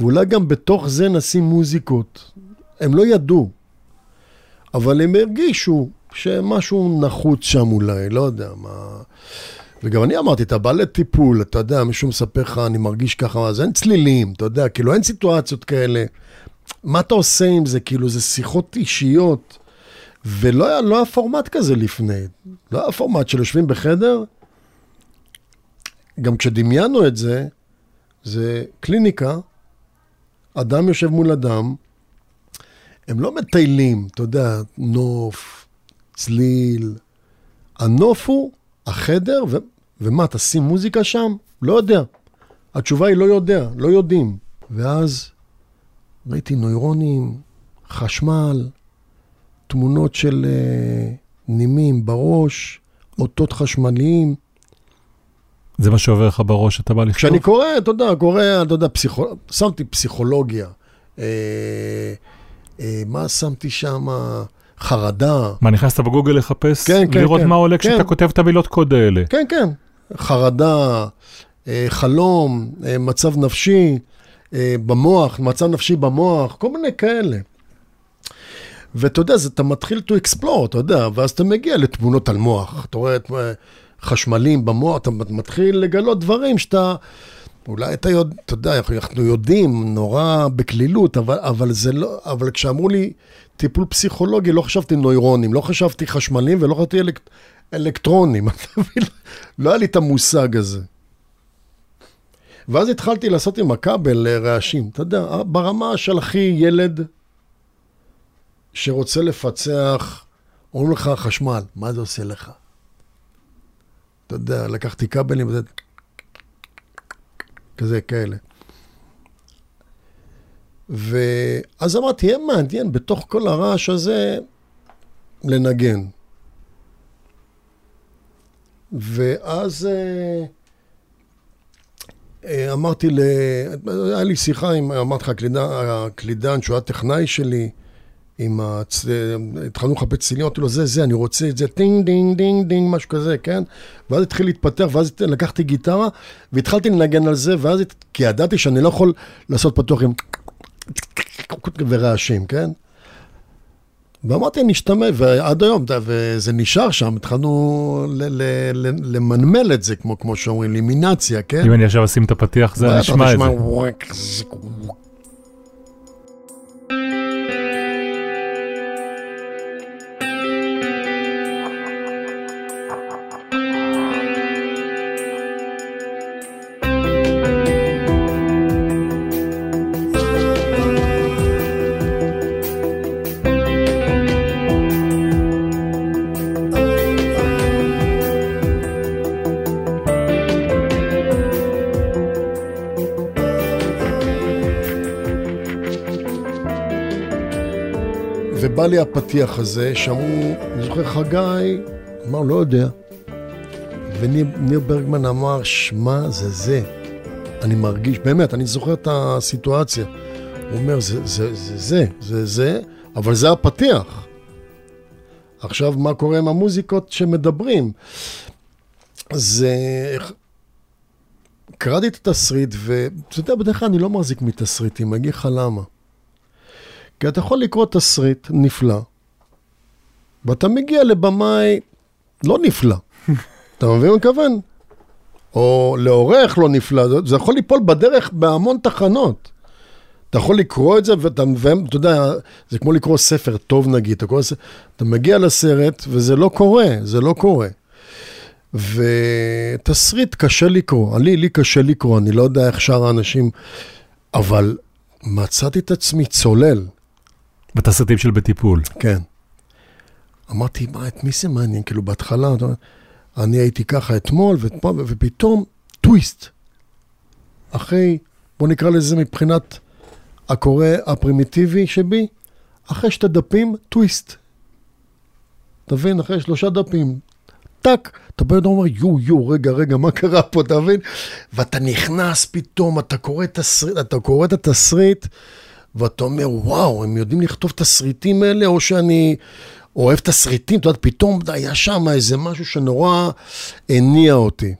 ואולי גם בתוך זה נשים מוזיקות. הם לא ידעו, אבל הם הרגישו שמשהו נחוץ שם אולי, לא יודע מה. וגם אני אמרתי, אתה בא לטיפול, אתה יודע, מישהו מספר לך, אני מרגיש ככה, אז אין צלילים, אתה יודע, כאילו אין סיטואציות כאלה. מה אתה עושה עם זה? כאילו, זה שיחות אישיות. ולא היה, לא היה פורמט כזה לפני. לא היה פורמט של יושבים בחדר. גם כשדמיינו את זה, זה קליניקה, אדם יושב מול אדם, הם לא מטיילים, אתה יודע, נוף, צליל. הנוף הוא החדר, ו... ומה, תשים מוזיקה שם? לא יודע. התשובה היא לא יודע, לא יודעים. ואז ראיתי נוירונים, חשמל, תמונות של uh, נימים בראש, אותות חשמליים. זה מה שעובר לך בראש, אתה בא לכתוב? כשאני קורא, אתה יודע, קורא, אתה יודע, פסיכו... שמתי פסיכולוגיה. אה, מה שמתי שם? חרדה. מה, נכנסת בגוגל לחפש? כן, כן, לראות כן. מה עולה כן. כשאתה כותב את המילות קוד האלה. כן, כן. חרדה, אה, חלום, אה, מצב נפשי אה, במוח, מצב נפשי במוח, כל מיני כאלה. ואתה יודע, זה, אתה מתחיל to explore, אתה יודע, ואז אתה מגיע לתמונות על מוח. אתה רואה את אה, חשמלים במוח, אתה מתחיל לגלות דברים שאתה... אולי אתה יודע, אתה יודע, אנחנו יודעים נורא בקלילות, אבל, אבל זה לא, אבל כשאמרו לי טיפול פסיכולוגי, לא חשבתי נוירונים, לא חשבתי חשמלים ולא חשבתי אלק, אלקטרונים? [laughs] לא היה לי את המושג הזה. ואז התחלתי לעשות עם הכבל רעשים, אתה יודע, ברמה של הכי ילד שרוצה לפצח, אומרים לך חשמל, מה זה עושה לך? אתה יודע, לקחתי כבלים וזה... כזה כאלה. ואז אמרתי, יהיה מעניין בתוך כל הרעש הזה לנגן. ואז אה, אה, אמרתי, ל... היה לי שיחה עם, אמרתי לך, הקלידן, הקלידן שהוא היה טכנאי שלי, עם הצ... התחלנו לחפש צלילים, אמרתי לו, זה, זה, אני רוצה את זה, טינג, דינג, דינג, דינג, משהו כזה, כן? ואז התחיל להתפתח, ואז לקחתי גיטרה, והתחלתי לנגן על זה, ואז, כי ידעתי שאני לא יכול לעשות פתוח עם ורעשים, כן? ואמרתי, נשתמש, ועד היום, וזה נשאר שם, התחלנו ל- ל- ל- למנמל את זה, כמו, כמו שאומרים, לימינציה, כן? אם אני עכשיו אשים את הפתיח, זה נשמע את זה. ובא לי הפתיח הזה, שאמרו, אני זוכר חגי, אמר, לא יודע. וניר ברגמן אמר, שמע, זה זה. אני מרגיש, באמת, אני זוכר את הסיטואציה. הוא אומר, זה זה, זה, זה, זה, זה, אבל זה הפתיח. עכשיו, מה קורה עם המוזיקות שמדברים? זה... קראתי את התסריט, ואתה יודע, בדרך כלל אני לא מחזיק מתסריטים, אני אגיד לך למה. כי אתה יכול לקרוא תסריט נפלא, ואתה מגיע לבמאי לא נפלא. [laughs] אתה מבין מה אני מתכוון? או לעורך לא נפלא, זה- יכול ליפול בדרך בהמון תחנות. אתה יכול לקרוא את זה, ואתה, ואתה יודע, זה כמו לקרוא ספר טוב נגיד, אתה, קורא, אתה מגיע לסרט וזה לא קורה, זה לא קורה. ותסריט קשה לקרוא, לי, לי קשה לקרוא, אני לא יודע איך שאר האנשים, אבל מצאתי את עצמי צולל, בתסריטים של בטיפול. כן. אמרתי, מה, את מי זה מעניין? כאילו, בהתחלה, אני הייתי ככה אתמול, ואתמול, ופתאום, טוויסט. אחרי, בוא נקרא לזה מבחינת הקורא הפרימיטיבי שבי, אחרי שתי דפים, טוויסט. אתה מבין? אחרי שלושה דפים, טאק, אתה בא ואומר, יו, יו, רגע, רגע, מה קרה פה, אתה מבין? ואתה נכנס פתאום, אתה קורא תסריט, אתה קורא את התסריט, ואתה אומר, וואו, הם יודעים לכתוב תסריטים האלה, או שאני אוהב תסריטים, אתה יודע, פתאום היה שם איזה משהו שנורא הניע אותי.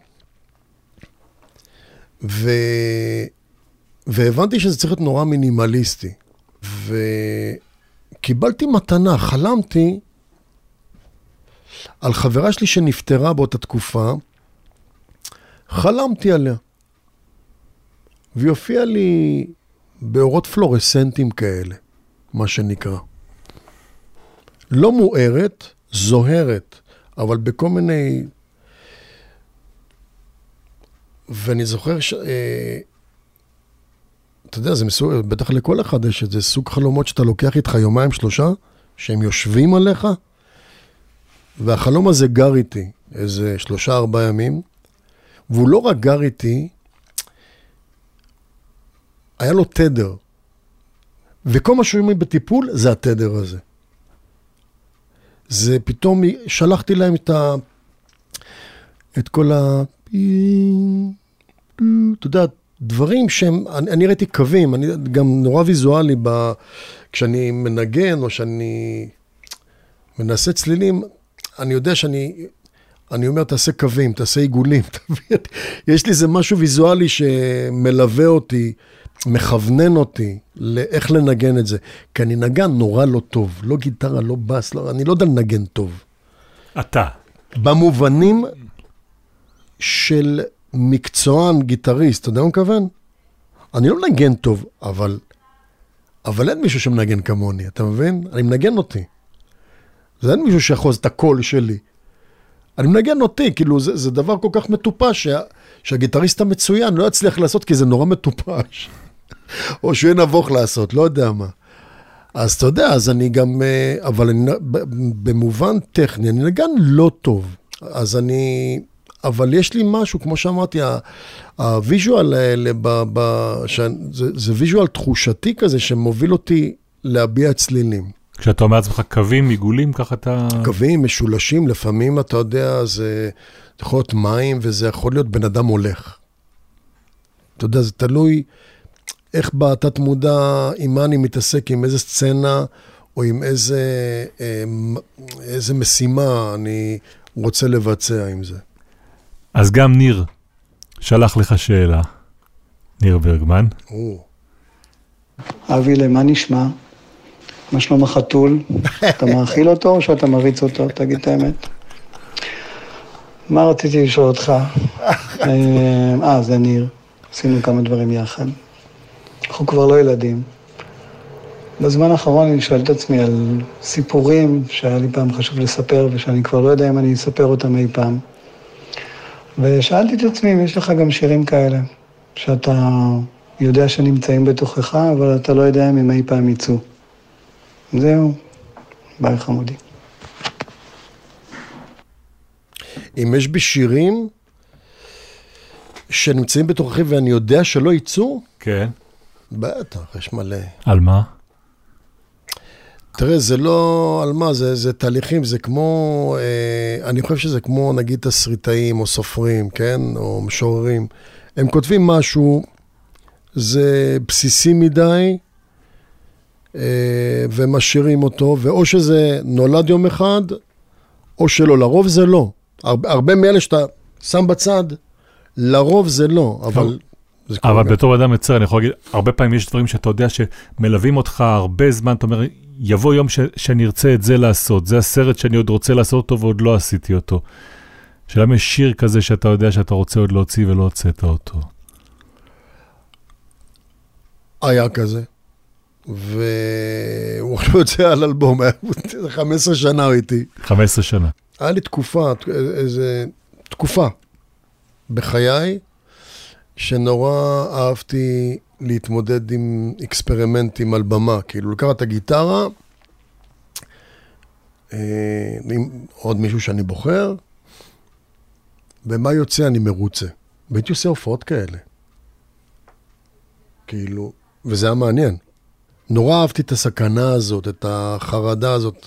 ו... והבנתי שזה צריך להיות נורא מינימליסטי. וקיבלתי מתנה, חלמתי על חברה שלי שנפטרה באותה תקופה, חלמתי עליה. והיא הופיעה לי באורות פלורסנטים כאלה, מה שנקרא. לא מוארת, זוהרת, אבל בכל מיני... ואני זוכר ש... אה, אתה יודע, זה מסוג, בטח לכל אחד יש את זה, סוג חלומות שאתה לוקח איתך יומיים שלושה, שהם יושבים עליך, והחלום הזה גר איתי איזה שלושה ארבעה ימים, והוא לא רק גר איתי, היה לו תדר. וכל מה שומעים בטיפול זה התדר הזה. זה פתאום, שלחתי להם את ה... את כל ה... אתה יודע, דברים שהם, אני, אני ראיתי קווים, אני גם נורא ויזואלי ב, כשאני מנגן או שאני מנסה צלילים, אני יודע שאני, אני אומר, תעשה קווים, תעשה עיגולים? [laughs] יש לי איזה משהו ויזואלי שמלווה אותי, מכוונן אותי לאיך לנגן את זה. כי אני נגן נורא לא טוב, לא גיטרה, לא בס, לא, אני לא יודע לנגן טוב. אתה. במובנים של מקצוען, גיטריסט, אתה יודע מה אני מכוון? אני לא מנגן טוב, אבל, אבל אין מישהו שמנגן כמוני, אתה מבין? אני מנגן אותי. זה אין מישהו שיכול את הקול שלי. אני מנגן אותי, כאילו, זה, זה דבר כל כך מטופש, שה, שהגיטריסט המצוין לא יצליח לעשות, כי זה נורא מטופש. או שהוא יהיה נבוך לעשות, לא יודע מה. אז אתה יודע, אז אני גם, אה, אבל אני, ב- במובן טכני, אני נגן לא טוב. אז אני, אבל יש לי משהו, כמו שאמרתי, ה visual האלה, ב, ב, ש, זה, זה visual תחושתי כזה, שמוביל אותי להביע צלילים. כשאתה אומר לעצמך קווים, עיגולים, ככה אתה... קווים משולשים, לפעמים, אתה יודע, זה זה יכול להיות מים, וזה יכול להיות בן אדם הולך. אתה יודע, זה תלוי איך בתת מודע, עם מה אני מתעסק, עם איזה סצנה, או עם איזה, אה, איזה משימה אני רוצה לבצע עם זה. אז גם ניר שלח לך שאלה, ניר ברגמן. או, אבי, מה נשמע? מה שלום החתול? אתה מאכיל אותו או שאתה מריץ אותו? תגיד את האמת. מה רציתי לשאול אותך? [laughs] אה, אה, זה ניר. עשינו כמה דברים יחד. אנחנו כבר לא ילדים. בזמן האחרון אני שואל את עצמי על סיפורים שהיה לי פעם חשוב לספר ושאני כבר לא יודע אם אני אספר אותם אי פעם. ושאלתי את עצמי אם יש לך גם שירים כאלה, שאתה יודע שנמצאים בתוכך, אבל אתה לא יודע אם הם אי פעם יצאו. זהו, ביי חמודי. אם יש בי שירים שנמצאים בתוככי ואני יודע שלא יצאו, כן. בטח, יש מלא. על מה? תראה, זה לא על מה, זה, זה תהליכים, זה כמו, אה, אני חושב שזה כמו נגיד תסריטאים או סופרים, כן? או משוררים. הם כותבים משהו, זה בסיסי מדי, אה, ומשאירים אותו, ואו שזה נולד יום אחד, או שלא. לרוב זה לא. הרבה, הרבה מאלה שאתה שם בצד, לרוב זה לא, אבל... אבל גם. בתור אדם יוצר, אני יכול להגיד, הרבה פעמים יש דברים שאתה יודע שמלווים אותך הרבה זמן, אתה אומר, יבוא יום ש, שאני ארצה את זה לעשות, זה הסרט שאני עוד רוצה לעשות אותו ועוד לא עשיתי אותו. שאלה אם יש שיר כזה שאתה יודע שאתה רוצה עוד להוציא ולא הוצאת אותו. היה כזה. והוא עכשיו יוצא על אלבום, היה 15 שנה הוא איתי. 15 שנה. היה לי תקופה, איזה תקופה בחיי, שנורא אהבתי להתמודד עם אקספרימנטים על במה. כאילו, לקחת את הגיטרה, אה, עם עוד מישהו שאני בוחר, ומה יוצא אני מרוצה. והייתי עושה הופעות כאלה. כאילו, וזה היה מעניין. נורא אהבתי את הסכנה הזאת, את החרדה הזאת.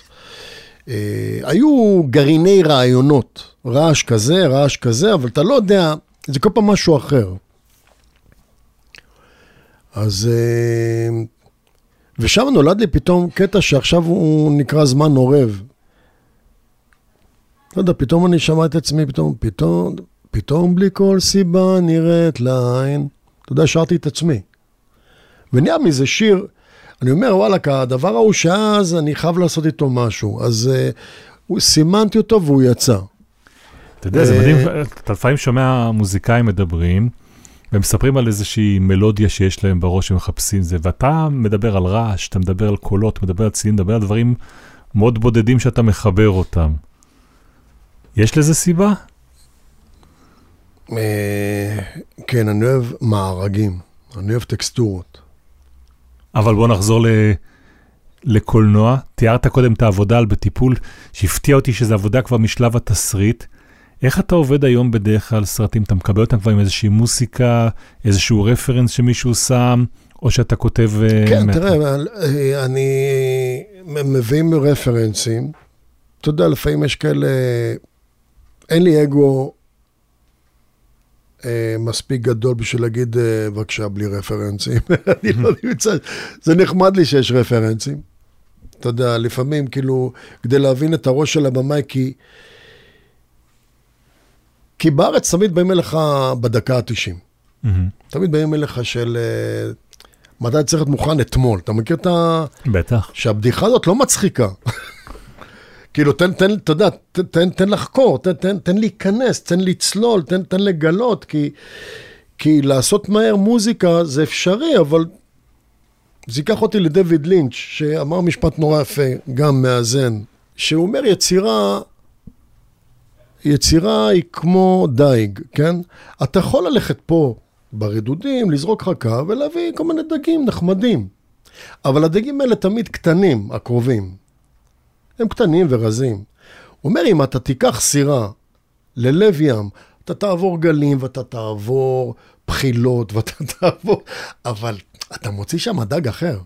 אה, היו גרעיני רעיונות, רעש כזה, רעש כזה, אבל אתה לא יודע, זה כל פעם משהו אחר. אז... אה, ושם נולד לי פתאום קטע שעכשיו הוא נקרא זמן עורב. לא יודע, פתאום אני שמע את עצמי, פתאום, פתאום, פתאום בלי כל סיבה נראית לעין. אתה יודע, שרתי את עצמי. ונהיה מזה שיר, אני אומר, וואלכ, הדבר ההוא שאז אני חייב לעשות איתו משהו. אז uh, סימנתי אותו והוא יצא. אתה יודע, זה אה, מדהים, אתה לפעמים שומע מוזיקאים מדברים, והם מספרים על איזושהי מלודיה שיש להם בראש ומחפשים זה, ואתה מדבר על רעש, אתה מדבר על קולות, מדבר על צלילים, מדבר על דברים מאוד בודדים שאתה מחבר אותם. יש לזה סיבה? Uh, כן, אני אוהב מארגים, אני אוהב טקסטורות. אבל בוא נחזור ל... לקולנוע. תיארת קודם את העבודה על בטיפול, שהפתיע אותי שזו עבודה כבר משלב התסריט. איך אתה עובד היום בדרך כלל סרטים? אתה מקבל אותם כבר עם איזושהי מוסיקה, איזשהו רפרנס שמישהו שם, או שאתה כותב... אה, כן, מה- תראה, אה, אני מביאים רפרנסים. אתה יודע, לפעמים יש כאלה... אין לי אגו אה, מספיק גדול בשביל להגיד, אה, בבקשה, בלי רפרנסים. [laughs] אני לא נמצא... זה נחמד לי שיש רפרנסים. אתה יודע, לפעמים, כאילו, כדי להבין את הראש של הבמאי, כי... כי בארץ תמיד באים אליך בדקה ה-90. מהמם. תמיד באים אליך של... אה, מתי צריך להיות מוכן אתמול. אתה מכיר את ה... בטח. שהבדיחה הזאת לא מצחיקה. [laughs] כאילו, תן, תן, אתה יודע, תן, תן, תן לחקור, תן, תן, תן להיכנס, תן לצלול, תן, תן לגלות, כי, כי לעשות מהר מוזיקה זה אפשרי, אבל זה ייקח אותי לדויד לינץ', שאמר משפט נורא יפה, גם מאזן, שהוא אומר יצירה, יצירה היא כמו דייג, כן? אתה יכול ללכת פה ברדודים, לזרוק חכה ולהביא כל מיני דגים נחמדים. אבל הדגים האלה תמיד קטנים, הקרובים. הם קטנים ורזים. הוא אומר, אם אתה תיקח סירה ללב ים, אתה תעבור גלים ואתה תעבור בחילות ואתה [laughs] תעבור... אבל אתה מוציא שם דג אחר.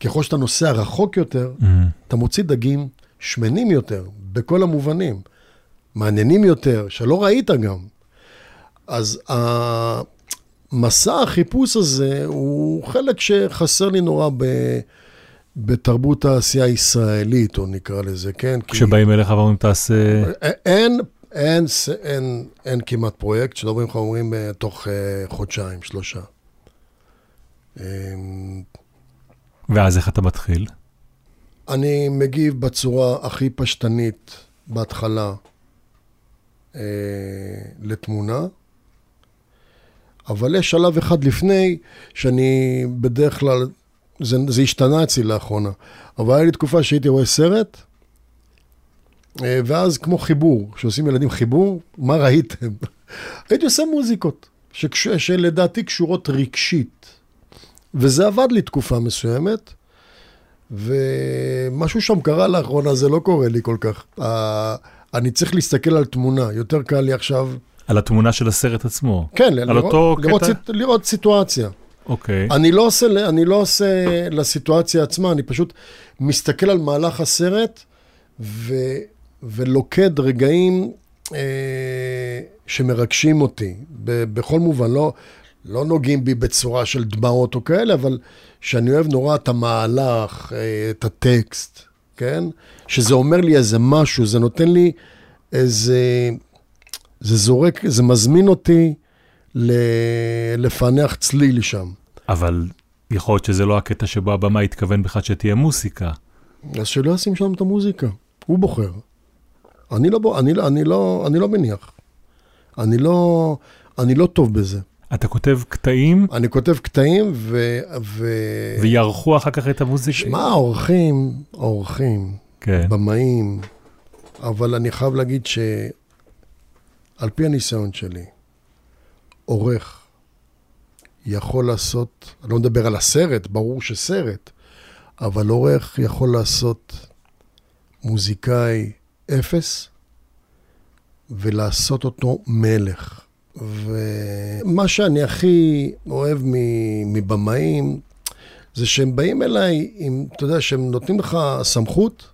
ככל שאתה נוסע רחוק יותר, מהמם. אתה מוציא דגים שמנים יותר, בכל המובנים. מעניינים יותר, שלא ראית גם. אז המסע החיפוש הזה הוא חלק שחסר לי נורא ב... בתרבות העשייה הישראלית, או נקרא לזה, כן? כי כשבאים אליך ואומרים תעשה... אין, אין, ס- אין, אין כמעט פרויקט שלא באים לך אומרים אה, תוך אה, חודשיים, שלושה. אמ, ואז איך אתה מתחיל? אני מגיב בצורה הכי פשטנית בהתחלה אה, לתמונה, אבל יש שלב אחד לפני שאני בדרך כלל, זה, זה השתנה אצלי לאחרונה, אבל היה לי תקופה שהייתי רואה סרט, אה, ואז כמו חיבור, כשעושים ילדים חיבור, מה ראיתם? [laughs] הייתי עושה מוזיקות, שקש, שלדעתי קשורות רגשית, וזה עבד לי תקופה מסוימת. ומשהו שם קרה לאחרונה, זה לא קורה לי כל כך. אני צריך להסתכל על תמונה, יותר קל לי עכשיו, על התמונה של הסרט עצמו. כן, על לראות, אותו לראות, קטע? סיט, לראות סיטואציה. אוקיי. אני לא עושה, אני לא עושה לסיטואציה עצמה, אני פשוט מסתכל על מהלך הסרט ו, ולוקד רגעים אה, שמרגשים אותי, ב, בכל מובן, לא, לא נוגעים בי בצורה של דמעות או כאלה, אבל שאני אוהב נורא את המהלך, אה, את הטקסט, כן? שזה אומר לי איזה משהו, זה נותן לי איזה... זה זורק, זה מזמין אותי ל, לפענח צליל שם. אבל יכול להיות שזה לא הקטע שבו הבמה התכוון בכלל שתהיה מוסיקה. אז שלא ישים שם את המוזיקה, הוא בוחר. אני לא, אני, לא- אני, לא, אני לא מניח. אני לא, אני לא טוב בזה. אתה כותב קטעים אני כותב קטעים ו... ו... ויערכו אחר כך את המוזיקה. שמע, האורחים, האורחים, כן. במאים, אבל אני חייב להגיד שעל פי הניסיון שלי, עורך יכול לעשות, אני לא מדבר על הסרט, ברור שסרט, אבל עורך יכול לעשות מוזיקאי אפס ולעשות אותו מלך. ומה שאני הכי אוהב מבמאים, זה שהם באים אליי עם, אתה יודע, שהם נותנים לך סמכות,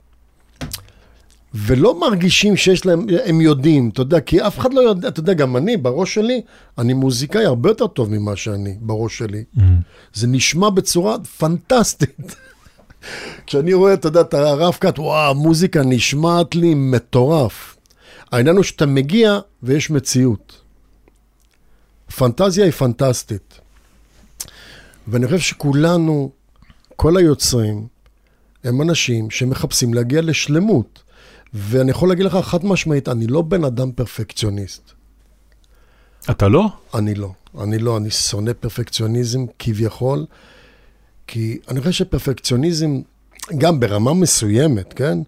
ולא מרגישים שיש להם, הם יודעים, אתה יודע, כי אף אחד לא יודע, אתה יודע, גם אני, בראש שלי, אני מוזיקאי הרבה יותר טוב ממה שאני, בראש שלי. Mm. זה נשמע בצורה פנטסטית. כשאני רואה, אתה יודע, את הרב קאט, וואו, המוזיקה נשמעת לי מטורף. העניין הוא שאתה מגיע ויש מציאות. פנטזיה היא פנטסטית. ואני חושב שכולנו, כל היוצרים, הם אנשים שמחפשים להגיע לשלמות. ואני יכול להגיד לך חד משמעית, אני לא בן אדם פרפקציוניסט. אתה לא? אני לא. אני לא, אני שונא פרפקציוניזם כביכול, כי אני חושב שפרפקציוניזם, גם ברמה מסוימת, כן?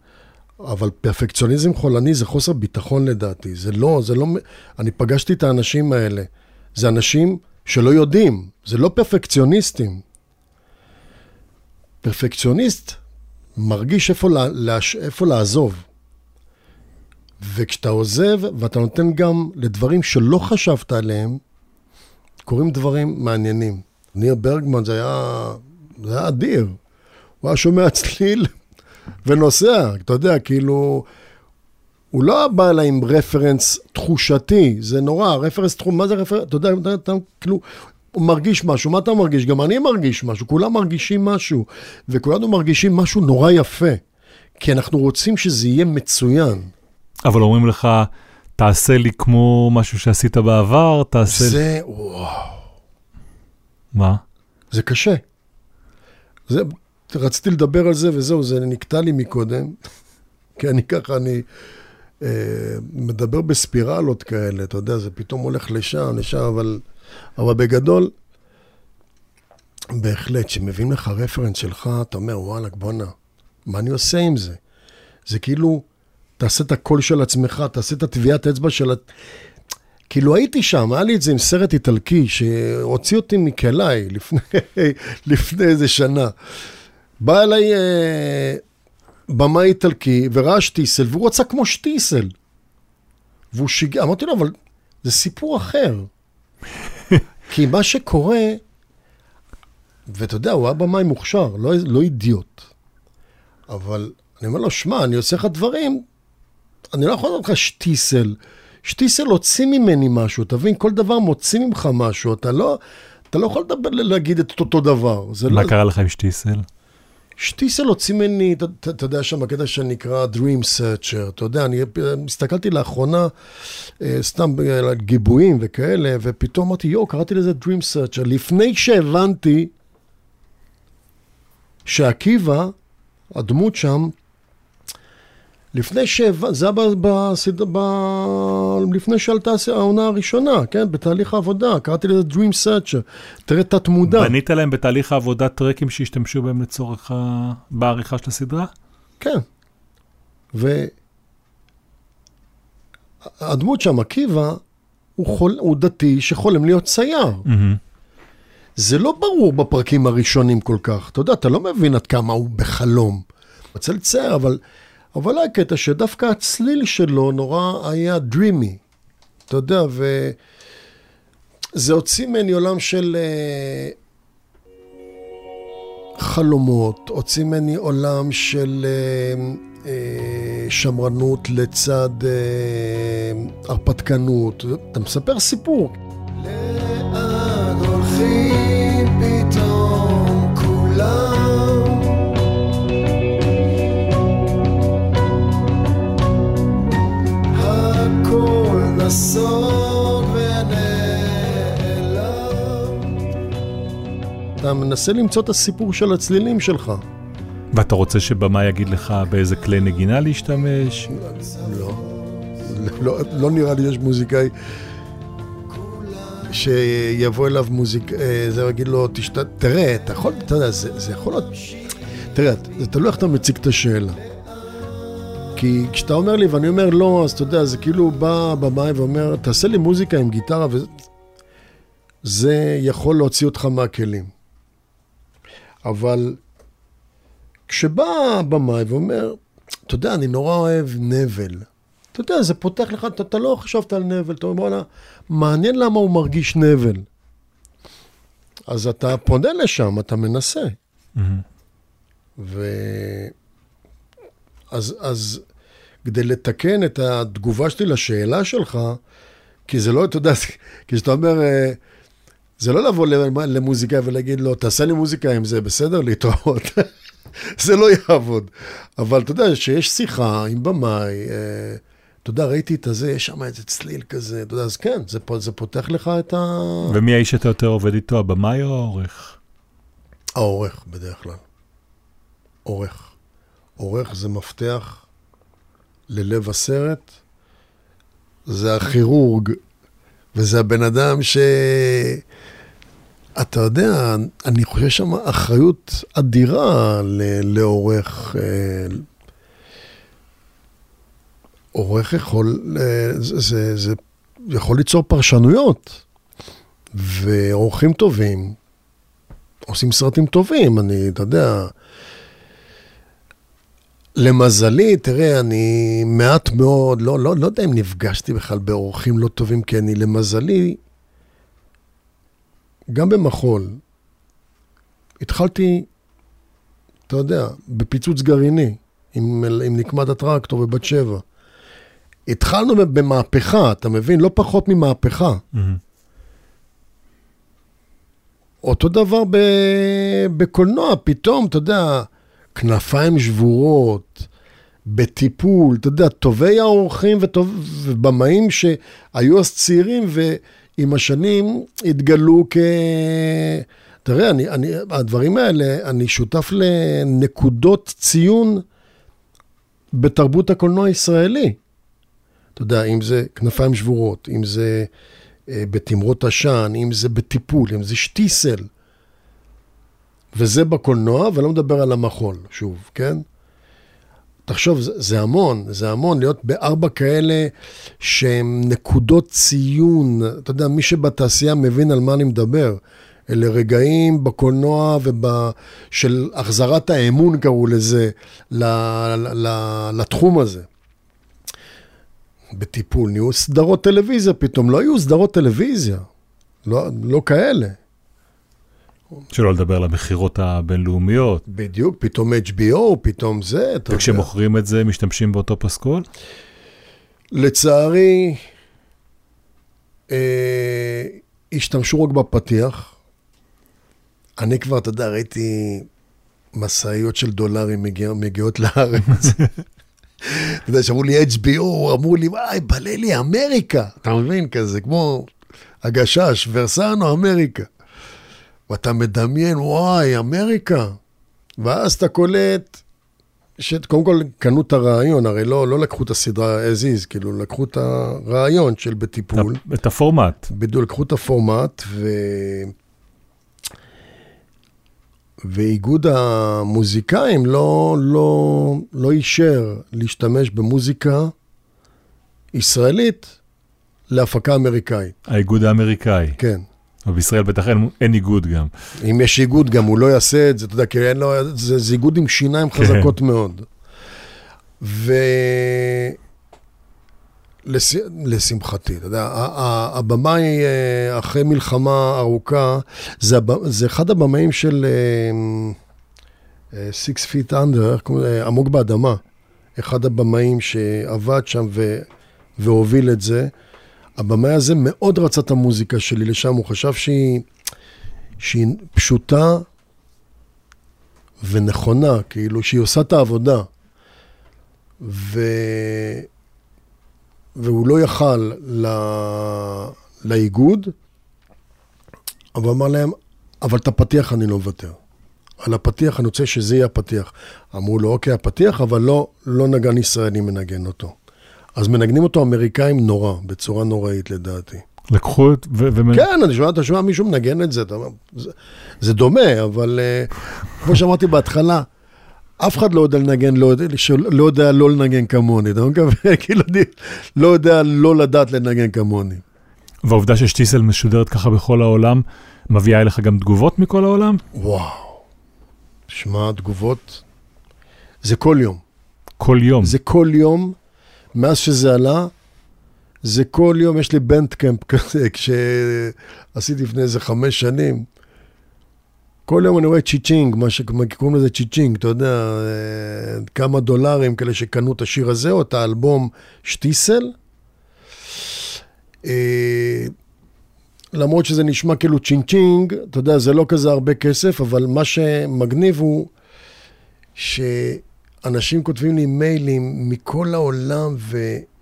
אבל פרפקציוניזם חולני זה חוסר ביטחון לדעתי. זה לא, זה לא... אני פגשתי את האנשים האלה. זה אנשים שלא יודעים, זה לא פרפקציוניסטים. פרפקציוניסט מרגיש איפה, לה, להש, איפה לעזוב. וכשאתה עוזב ואתה נותן גם לדברים שלא חשבת עליהם, קורים דברים מעניינים. ניר ברגמן זה היה, זה היה אדיר. הוא היה שומע צליל ונוסע, אתה יודע, כאילו... הוא לא בא אליי עם רפרנס תחושתי, זה נורא, רפרנס תחום, מה זה רפרנס, אתה יודע, אתה, אתה, כאילו, הוא מרגיש משהו, מה אתה מרגיש? גם אני מרגיש משהו, כולם מרגישים משהו, וכולנו מרגישים משהו נורא יפה, כי אנחנו רוצים שזה יהיה מצוין. אבל אומרים לך, תעשה לי כמו משהו שעשית בעבר, תעשה... לי... זה, וואו, מה? זה קשה. זה, רציתי לדבר על זה וזהו, זה נקטע לי מקודם, [laughs] כי אני ככה, אני מדבר בספירלות כאלה, אתה יודע, זה פתאום הולך לשם, לשם, אבל, אבל בגדול, בהחלט, כשמביאים לך רפרנס שלך, אתה אומר, וואלכ, בואנה, מה אני עושה עם זה? זה כאילו, תעשה את הקול של עצמך, תעשה את הטביעת אצבע של... כאילו הייתי שם, היה לי את זה עם סרט איטלקי שהוציא אותי מכליי לפני, [laughs] לפני איזה שנה. בא אליי אה, במאי איטלקי וראה שטיסל, והוא רצה כמו שטיסל. והוא שיגע, אמרתי לו, אבל זה סיפור אחר. [laughs] כי מה שקורה, ואתה יודע, הוא היה במאי מוכשר, לא, לא אידיוט. אבל אני אומר לו, שמע, אני עושה לך דברים, אני לא יכול לתת לך שטיסל. שטיסל הוציא ממני משהו, תבין, כל דבר מוציא ממך משהו, אתה לא, אתה לא יכול לדבר, להגיד את אותו דבר. מה לא, קרה לך עם שטיסל? שטיסל הוציא ממני, אתה- יודע, שם הקטע שנקרא Dream Searcher, אתה יודע, אני הסתכלתי לאחרונה, אה, סתם על גיבויים וכאלה, ופתאום אמרתי, יואו, קראתי לזה Dream Searcher, לפני שהבנתי שעקיבא, הדמות שם, לפני שהבנתי, זה היה ב- בסד... ב... לפני שעלתה העונה הראשונה, כן, בתהליך העבודה, קראתי לזה Dream Searcher, תראה תת מודע. בנית להם בתהליך העבודה טרקים שהשתמשו בהם לצורך ה... בעריכה של הסדרה? כן. והדמות שם, עקיבא, הוא, חול... הוא דתי שחולם להיות צייר. מהמם. זה לא ברור בפרקים הראשונים כל כך. אתה יודע, אתה לא מבין עד כמה הוא בחלום. רוצה לצייר, אבל, אבל היה קטע שדווקא הצליל שלו נורא היה דרימי. אתה יודע, וזה הוציא ממני עולם של... אה, חלומות, הוציא ממני עולם של אה, אה, שמרנות לצד הרפתקנות. אתה מספר סיפור. לאן הולכים פתאום כולם? נסוג ונעלם. אתה מנסה למצוא את הסיפור של הצלילים שלך. ואתה רוצה שבמאי יגיד לך באיזה כלי נגינה להשתמש? לא, לא, לא נראה לי יש מוזיקאי שיבוא אליו מוזיק... אה, זה יגיד לו, תשת... תראה, אתה יכול, אתה יודע, זה, זה יכול להיות... תראה, זה תלוי איך אתה מציג את השאלה. כי כשאתה אומר לי ואני אומר לא, אז אתה יודע, זה כאילו בא במאי ואומר, תעשה לי מוזיקה עם גיטרה, וזה יכול להוציא אותך מהכלים. אבל כשבא הבמאי ואומר, אתה יודע, אני נורא אוהב נבל. אתה יודע, זה פותח לך, אתה, אתה לא חשבת על נבל, אתה אומר, וואלה, מעניין למה הוא מרגיש נבל. אז אתה פונה לשם, אתה מנסה. ו... אז, אז כדי לתקן את התגובה שלי לשאלה שלך, כי זה לא, אתה יודע, [laughs] כי כשאתה אומר, אה, זה לא לבוא למוזיקאי ולהגיד לו, תעשה לי מוזיקה עם זה, בסדר? להתראות. [laughs] זה לא יעבוד. אבל אתה יודע, שיש שיחה עם במאי, אה, אתה יודע, ראיתי את הזה, יש שם איזה צליל כזה, אתה יודע, אז כן, זה, זה פותח לך את ה... ומי האיש שאתה יותר עובד איתו, הבמאי או העורך? העורך, בדרך כלל. עורך. עורך זה מפתח ללב הסרט, זה הכירורג, וזה הבן אדם ש... אתה יודע, אני חושב שם אחריות אדירה לעורך. אה, עורך יכול, אה, זה, זה, זה יכול ליצור פרשנויות, ועורכים טובים עושים סרטים טובים, אני, אתה יודע, למזלי, תראה, אני מעט מאוד, לא, לא, לא יודע אם נפגשתי בכלל בעורכים לא טובים, כי אני, למזלי, גם במחול, התחלתי, אתה יודע, בפיצוץ גרעיני, עם, עם נקמת הטרקטור ובת שבע. התחלנו במהפכה, אתה מבין? לא פחות ממהפכה. Mm-hmm. אותו דבר ב, בקולנוע, פתאום, אתה יודע, כנפיים שבורות, בטיפול, אתה יודע, טובי האורחים ובמאים שהיו אז צעירים ועם השנים התגלו כ... תראה, אני, אני, הדברים האלה, אני שותף לנקודות ציון בתרבות הקולנוע הישראלי. אתה יודע, אם זה כנפיים שבורות, אם זה אה, בתמרות עשן, אם זה בטיפול, אם זה שטיסל. וזה בקולנוע, ואני לא מדבר על המחול, שוב, כן? תחשוב, זה, זה המון, זה המון להיות בארבע כאלה שהם נקודות ציון. אתה יודע, מי שבתעשייה מבין על מה אני מדבר. אלה רגעים בקולנוע של החזרת האמון, קראו לזה, ל, ל, ל, לתחום הזה. בטיפול, נהיו סדרות טלוויזיה פתאום, לא היו סדרות טלוויזיה, לא, לא כאלה. שלא לדבר על המכירות הבינלאומיות. בדיוק, פתאום HBO, פתאום זה. וכשמוכרים את זה, משתמשים באותו פסקול? לצערי, אה, השתמשו רק בפתיח. אני כבר, אתה יודע, ראיתי משאיות של דולרים מגיע, מגיעות לארץ. אתה יודע, שאמרו לי HBO, אמרו לי, וואי, בלה לי אמריקה. אתה מבין? כזה, כמו הגשש, ורסנו, אמריקה. ואתה מדמיין, וואי, אמריקה. ואז אתה קולט, שקודם כל קנו את הרעיון, הרי לא, לא לקחו את הסדרה as is, כאילו לקחו את הרעיון של בטיפול. את הפורמט. בדיוק, לקחו את הפורמט, ו... ואיגוד המוזיקאים לא, לא, לא אישר להשתמש במוזיקה ישראלית להפקה אמריקאית. האיגוד האמריקאי. כן. אבל בישראל בטח אין, אין איגוד גם. אם יש איגוד גם, הוא לא יעשה את זה, אתה יודע, כי אין לו, זה, זה איגוד עם שיניים כן. חזקות מאוד. ו... לש... אתה יודע, הבמאי אה, אחרי מלחמה ארוכה, זה. זה אחד הבמאים של... אה, אה, Six Feet Under? עמוק באדמה. אחד הבמאים שעבד שם ו... והוביל את זה. הבמאי הזה מאוד רצה את המוזיקה שלי לשם, הוא חשב שהיא, שהיא פשוטה ונכונה, כאילו שהיא עושה את העבודה. ו... והוא לא יכל ל... לאיגוד, אבל אמר להם, אבל את הפתיח אני לא מוותר. על הפתיח אני רוצה שזה יהיה הפתיח. אמרו לו, אוקיי, הפתיח, אבל לא, לא נגן ישראלי מנגן אותו. אז מנגנים אותו אמריקאים נורא, בצורה נוראית לדעתי. לקחו את... ו- ו- כן, אני שומע, אתה שומע מישהו מנגן את זה, אתה זה, זה דומה, אבל uh, כמו שאמרתי בהתחלה, אף אחד לא יודע לנגן, לא לא יודע לא לנגן כמוני, אתה מקווה, [laughs] כאילו, לא יודע לא לדעת לנגן כמוני. והעובדה ששטיסל משודרת ככה בכל העולם, מביאה אליך גם תגובות מכל העולם? וואו. שמע, תגובות, זה כל יום. כל יום. זה כל יום, מאז שזה עלה, זה כל יום, יש לי Bandcamp כזה, [laughs] כשעשיתי לפני איזה חמש שנים. כל יום אני רואה צ'יצ'ינג, מה שקוראים לזה צ'יצ'ינג, אתה יודע, אה, כמה דולרים כאלה שקנו את השיר הזה, או את האלבום שטיסל. אה, למרות שזה נשמע כאילו צ'ינצ'ינג, אתה יודע, זה לא כזה הרבה כסף, אבל מה שמגניב הוא שאנשים כותבים לי מיילים מכל העולם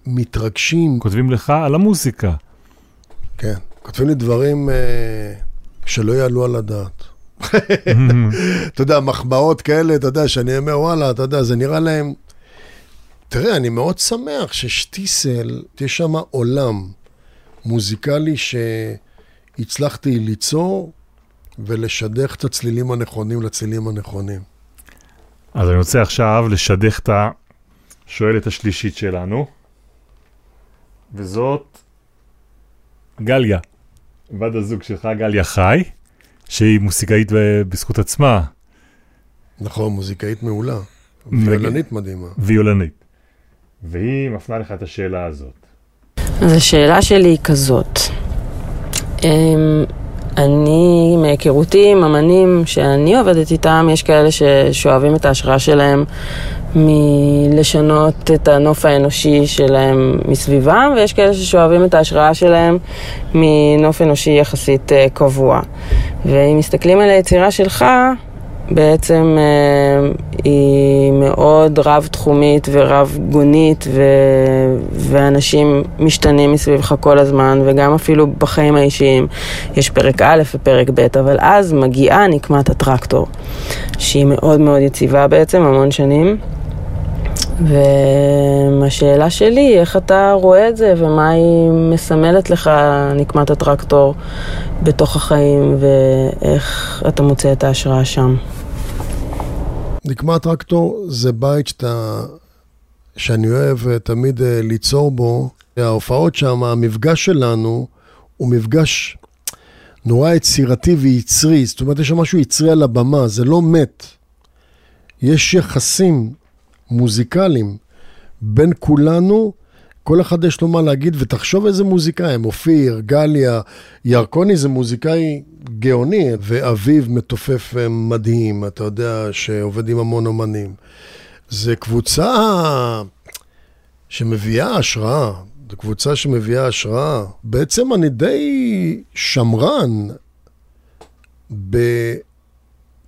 ומתרגשים. כותבים לך על המוזיקה. כן, כותבים לי דברים אה, שלא יעלו על הדעת. [laughs] אתה יודע, מחמאות כאלה, אתה יודע, שאני אומר, וואלה, אתה יודע, זה נראה להם... תראה, אני מאוד שמח ששטיסל, יש שם עולם מוזיקלי שהצלחתי ליצור ולשדך את הצלילים הנכונים לצלילים הנכונים. אז אני רוצה עכשיו לשדך את השואלת השלישית שלנו, וזאת גליה, בת הזוג שלך, גליה חי, שהיא מוסיקאית ב- בזכות עצמה, נכון, מוזיקאית מעולה. ויולנית מדהימה. ויולנית. והיא מפנה לך את השאלה הזאת. אז השאלה שלי היא כזאת. אני, מהיכרותי עם אמנים שאני עובדת איתם, יש כאלה ש- שואבים את ההשראה שלהם מלשנות את הנוף האנושי שלהם מסביבם, ויש כאלה ששואבים את ההשראה שלהם מנוף אנושי יחסית אה, קבוע. ואם מסתכלים על היצירה שלך, בעצם אה, היא מאוד רב-תחומית ורב-גונית, ו... ואנשים משתנים מסביבך כל הזמן, וגם אפילו בחיים האישיים יש פרק א' ופרק ב', אבל אז מגיעה נקמת הטרקטור, שהיא מאוד מאוד יציבה בעצם, המון שנים. והשאלה שלי היא איך אתה רואה את זה ומה היא מסמלת לך, נקמת הטרקטור, בתוך החיים, ואיך אתה מוצא את ההשראה שם. נקמת טרקטור זה בית שאתה, שאני אוהב אה, תמיד אה, ליצור בו. ההופעות שם, המפגש שלנו הוא מפגש נורא יצירתי ויצרי. זאת אומרת, יש שם משהו יצרי על הבמה, זה לא מת. יש יחסים מוזיקליים בין כולנו, כל אחד יש לו מה להגיד, ותחשוב איזה מוזיקאי הם, אופיר, גליה, ירקוני זה מוזיקאי גאוני, ואביב מתופף אה, מדהים, אתה יודע, שעובד עם המון אומנים. זה קבוצה שמביאה השראה, זו קבוצה שמביאה השראה. בעצם אני די שמרן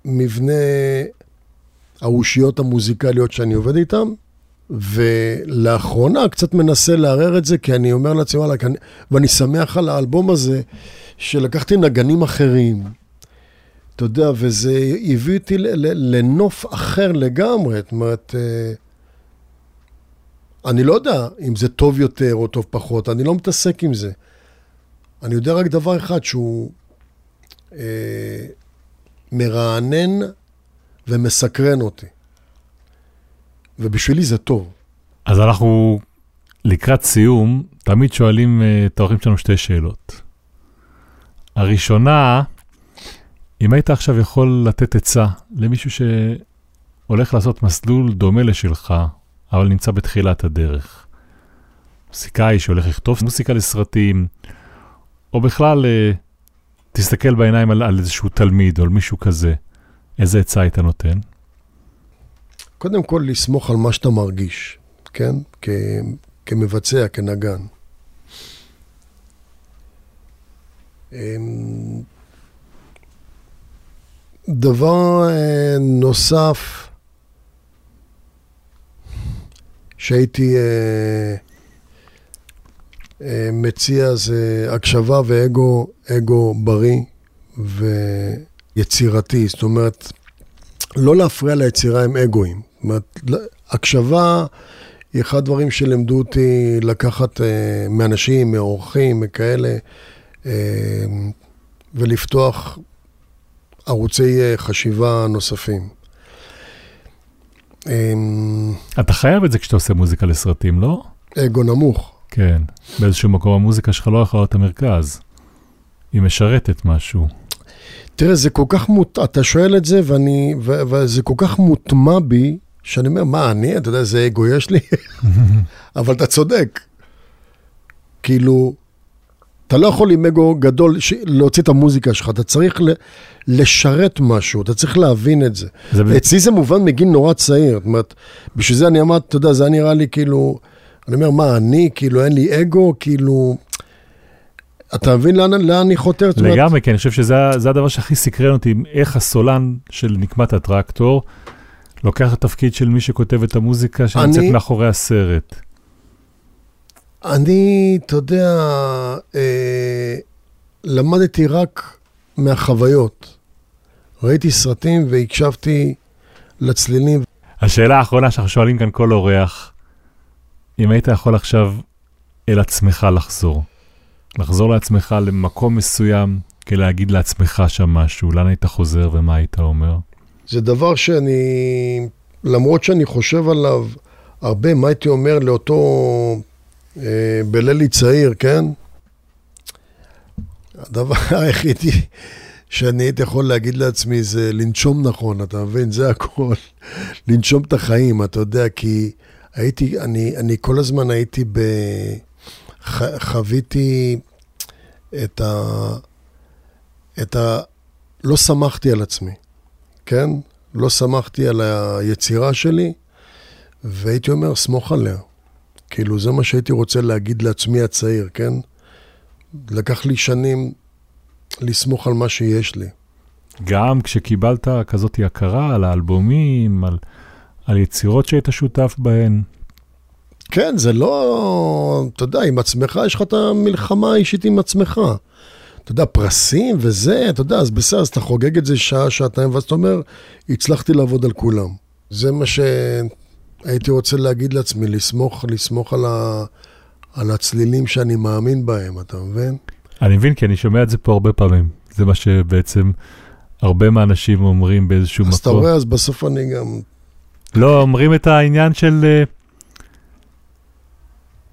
במבנה האושיות המוזיקליות שאני עובד איתן, ולאחרונה קצת מנסה לערער את זה, כי אני אומר לעצמי, וואלה, ואני שמח על האלבום הזה, שלקחתי נגנים אחרים, אתה יודע, וזה הביא אותי לנוף אחר לגמרי, זאת אומרת, אה, אני לא יודע אם זה טוב יותר או טוב פחות, אני לא מתעסק עם זה. אני יודע רק דבר אחד, שהוא אה, מרענן ומסקרן אותי. ובשבילי זה טוב. אז אנחנו לקראת סיום, תמיד שואלים אה, את האורחים שלנו שתי שאלות. הראשונה, אם היית עכשיו יכול לתת עצה למישהו שהולך לעשות מסלול דומה לשלך, אבל נמצא בתחילת הדרך. מוסיקאי שהולך לכתוב מוסיקה לסרטים, או בכלל אה, תסתכל בעיניים על, על איזשהו תלמיד או על מישהו כזה, איזה עצה היית נותן? קודם כל לסמוך על מה שאתה מרגיש, כן? כ, כמבצע, כנגן. אמ, דבר אה, נוסף שהייתי אה, אה, מציע זה הקשבה ואגו, אגו בריא ויצירתי. זאת אומרת, לא להפריע ליצירה עם אגואים. אומרת, הקשבה היא אחד הדברים שלימדו אותי לקחת אה, מאנשים, מאורחים, מכאלה, אה, ולפתוח ערוצי אה, חשיבה נוספים. אה, אתה חייב את זה כשאתה עושה מוזיקה לסרטים, לא? אגו נמוך. כן. באיזשהו מקום המוזיקה שלך לא יכולה להיות המרכז. היא משרתת משהו. תראה, זה כל כך מוט... אתה שואל את זה, ואני... וזה כל כך מוטמע בי, שאני אומר, מה, אני, אתה יודע, איזה אגו יש לי? [laughs] אבל אתה צודק. כאילו, אתה לא יכול עם אגו גדול ש... להוציא את המוזיקה שלך, אתה צריך ל... לשרת משהו, אתה צריך להבין את זה. זה אצלי זה מובן מגיל נורא צעיר, זאת אומרת, בשביל זה אני אמרתי, אתה יודע, זה היה נראה לי כאילו, אני אומר, מה, אני, כאילו, אין לי אגו, כאילו, אתה מבין לאן, לאן אני חותר? אומרת, לגמרי, כן, אני חושב שזה זה הדבר שהכי סקרן אותי, איך הסולן של נקמת הטרקטור לוקח את התפקיד של מי שכותב את המוזיקה שנמצאת אני- מאחורי הסרט. אני, אתה יודע, אה, למדתי רק מהחוויות. ראיתי סרטים והקשבתי לצלילים. השאלה האחרונה שאנחנו שואלים כאן כל אורח, אם היית יכול עכשיו אל עצמך לחזור, לחזור לעצמך למקום מסוים, כדי להגיד לעצמך שם משהו, לאן היית חוזר ומה היית אומר? זה דבר שאני, למרות שאני חושב עליו הרבה, מה הייתי אומר לאותו אה, בלילי צעיר, כן? הדבר [laughs] היחידי שאני הייתי יכול להגיד לעצמי זה לנשום נכון, אתה מבין? זה הכל. [laughs] לנשום את החיים, אתה יודע, כי הייתי, אני, אני כל הזמן הייתי ב... ח, חוויתי את ה... את ה... לא שמחתי על עצמי. כן? לא שמחתי על היצירה שלי, והייתי אומר, סמוך עליה. כאילו, זה מה שהייתי רוצה להגיד לעצמי הצעיר, כן? לקח לי שנים לסמוך על מה שיש לי. גם כשקיבלת כזאת הכרה על האלבומים, על, על יצירות שהיית שותף בהן. כן, זה לא... אתה יודע, עם עצמך, יש לך את המלחמה האישית עם עצמך. אתה יודע, פרסים וזה, אתה יודע, אז בסדר, אז אתה חוגג את זה שעה, שעתיים, ואז אתה אומר, הצלחתי לעבוד על כולם. זה מה שהייתי רוצה להגיד לעצמי, לסמוך, לסמוך על, ה... על הצלילים שאני מאמין בהם, אתה מבין? אני מבין, כי אני שומע את זה פה הרבה פעמים. זה מה שבעצם הרבה מהאנשים אומרים באיזשהו אז אתה מקום. רואה, אז בסוף אני גם... לא, אומרים את העניין של אה,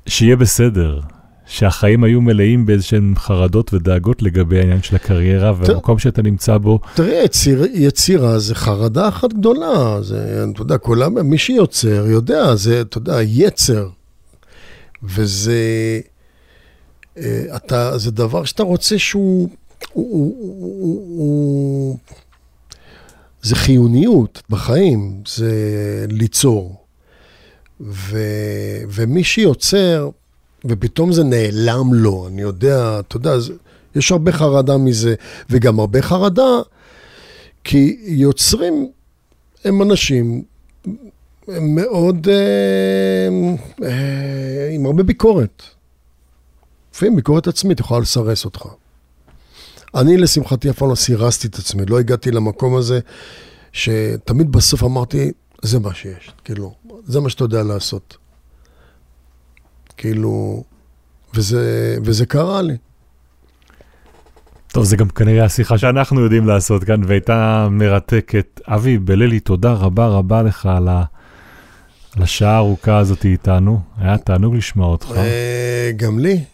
שיהיה בסדר, שהחיים היו מלאים באיזשהן חרדות ודאגות לגבי העניין של הקריירה, והמקום שאתה נמצא בו, תראה, יציר, יצירה זה חרדה אחת גדולה. זה, אתה יודע, כולם, מי שיוצר יודע, זה, אתה יודע, יצר. וזה... אה, אתה, זה דבר שאתה רוצה שהוא... הוא, הוא, הוא, הוא, זה חיוניות בחיים, זה ליצור. ו, ומי שיוצר, ופתאום זה נעלם לו, אני יודע, אתה יודע, זה, יש הרבה חרדה מזה, וגם הרבה חרדה, כי יוצרים הם אנשים הם מאוד, אה, אה, עם הרבה ביקורת. לפעמים ביקורת עצמית יכולה לסרס אותך. אני, לשמחתי, אף פעם לא סירסתי את עצמי, לא הגעתי למקום הזה, שתמיד בסוף אמרתי, זה מה שיש, כאילו, זה מה שאתה יודע לעשות. כאילו, וזה, וזה קרה לי. טוב, זה גם כנראה השיחה שאנחנו יודעים לעשות כאן, והייתה מרתקת. אבי, בלילי, תודה רבה רבה לך על, ה... על השעה הארוכה הזאת איתנו. היה תענוג לשמוע אותך. אה, גם לי,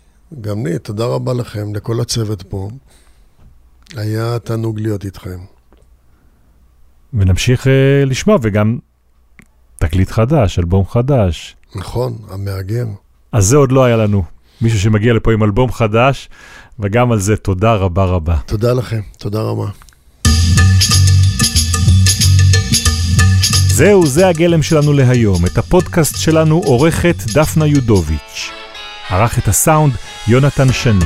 גם לי, תודה רבה לכם, לכל הצוות פה. היה תענוג להיות איתכם. ונמשיך uh, לשמוע, וגם תקליט חדש, אלבום חדש. נכון, המאגם. אז זה עוד לא היה לנו. מישהו שמגיע לפה עם אלבום חדש, וגם על זה תודה רבה רבה. תודה לכם, תודה רבה. זהו, זה הגלם שלנו להיום. את הפודקאסט שלנו עורכת דפנה יודוביץ'. ערך את הסאונד יונתן שני.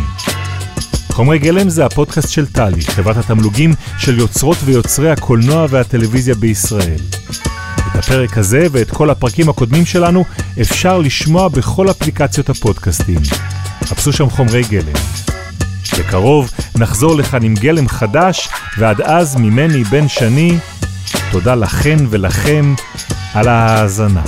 חומרי גלם זה הפודקאסט של טלי, חברת התמלוגים של יוצרות ויוצרי הקולנוע והטלוויזיה בישראל. את הפרק הזה ואת כל הפרקים הקודמים שלנו אפשר לשמוע בכל אפליקציות הפודקאסטים. חפשו שם חומרי גלם. בקרוב נחזור לכאן עם גלם חדש, ועד אז ממני בן שני, תודה לכן ולכם על ההאזנה.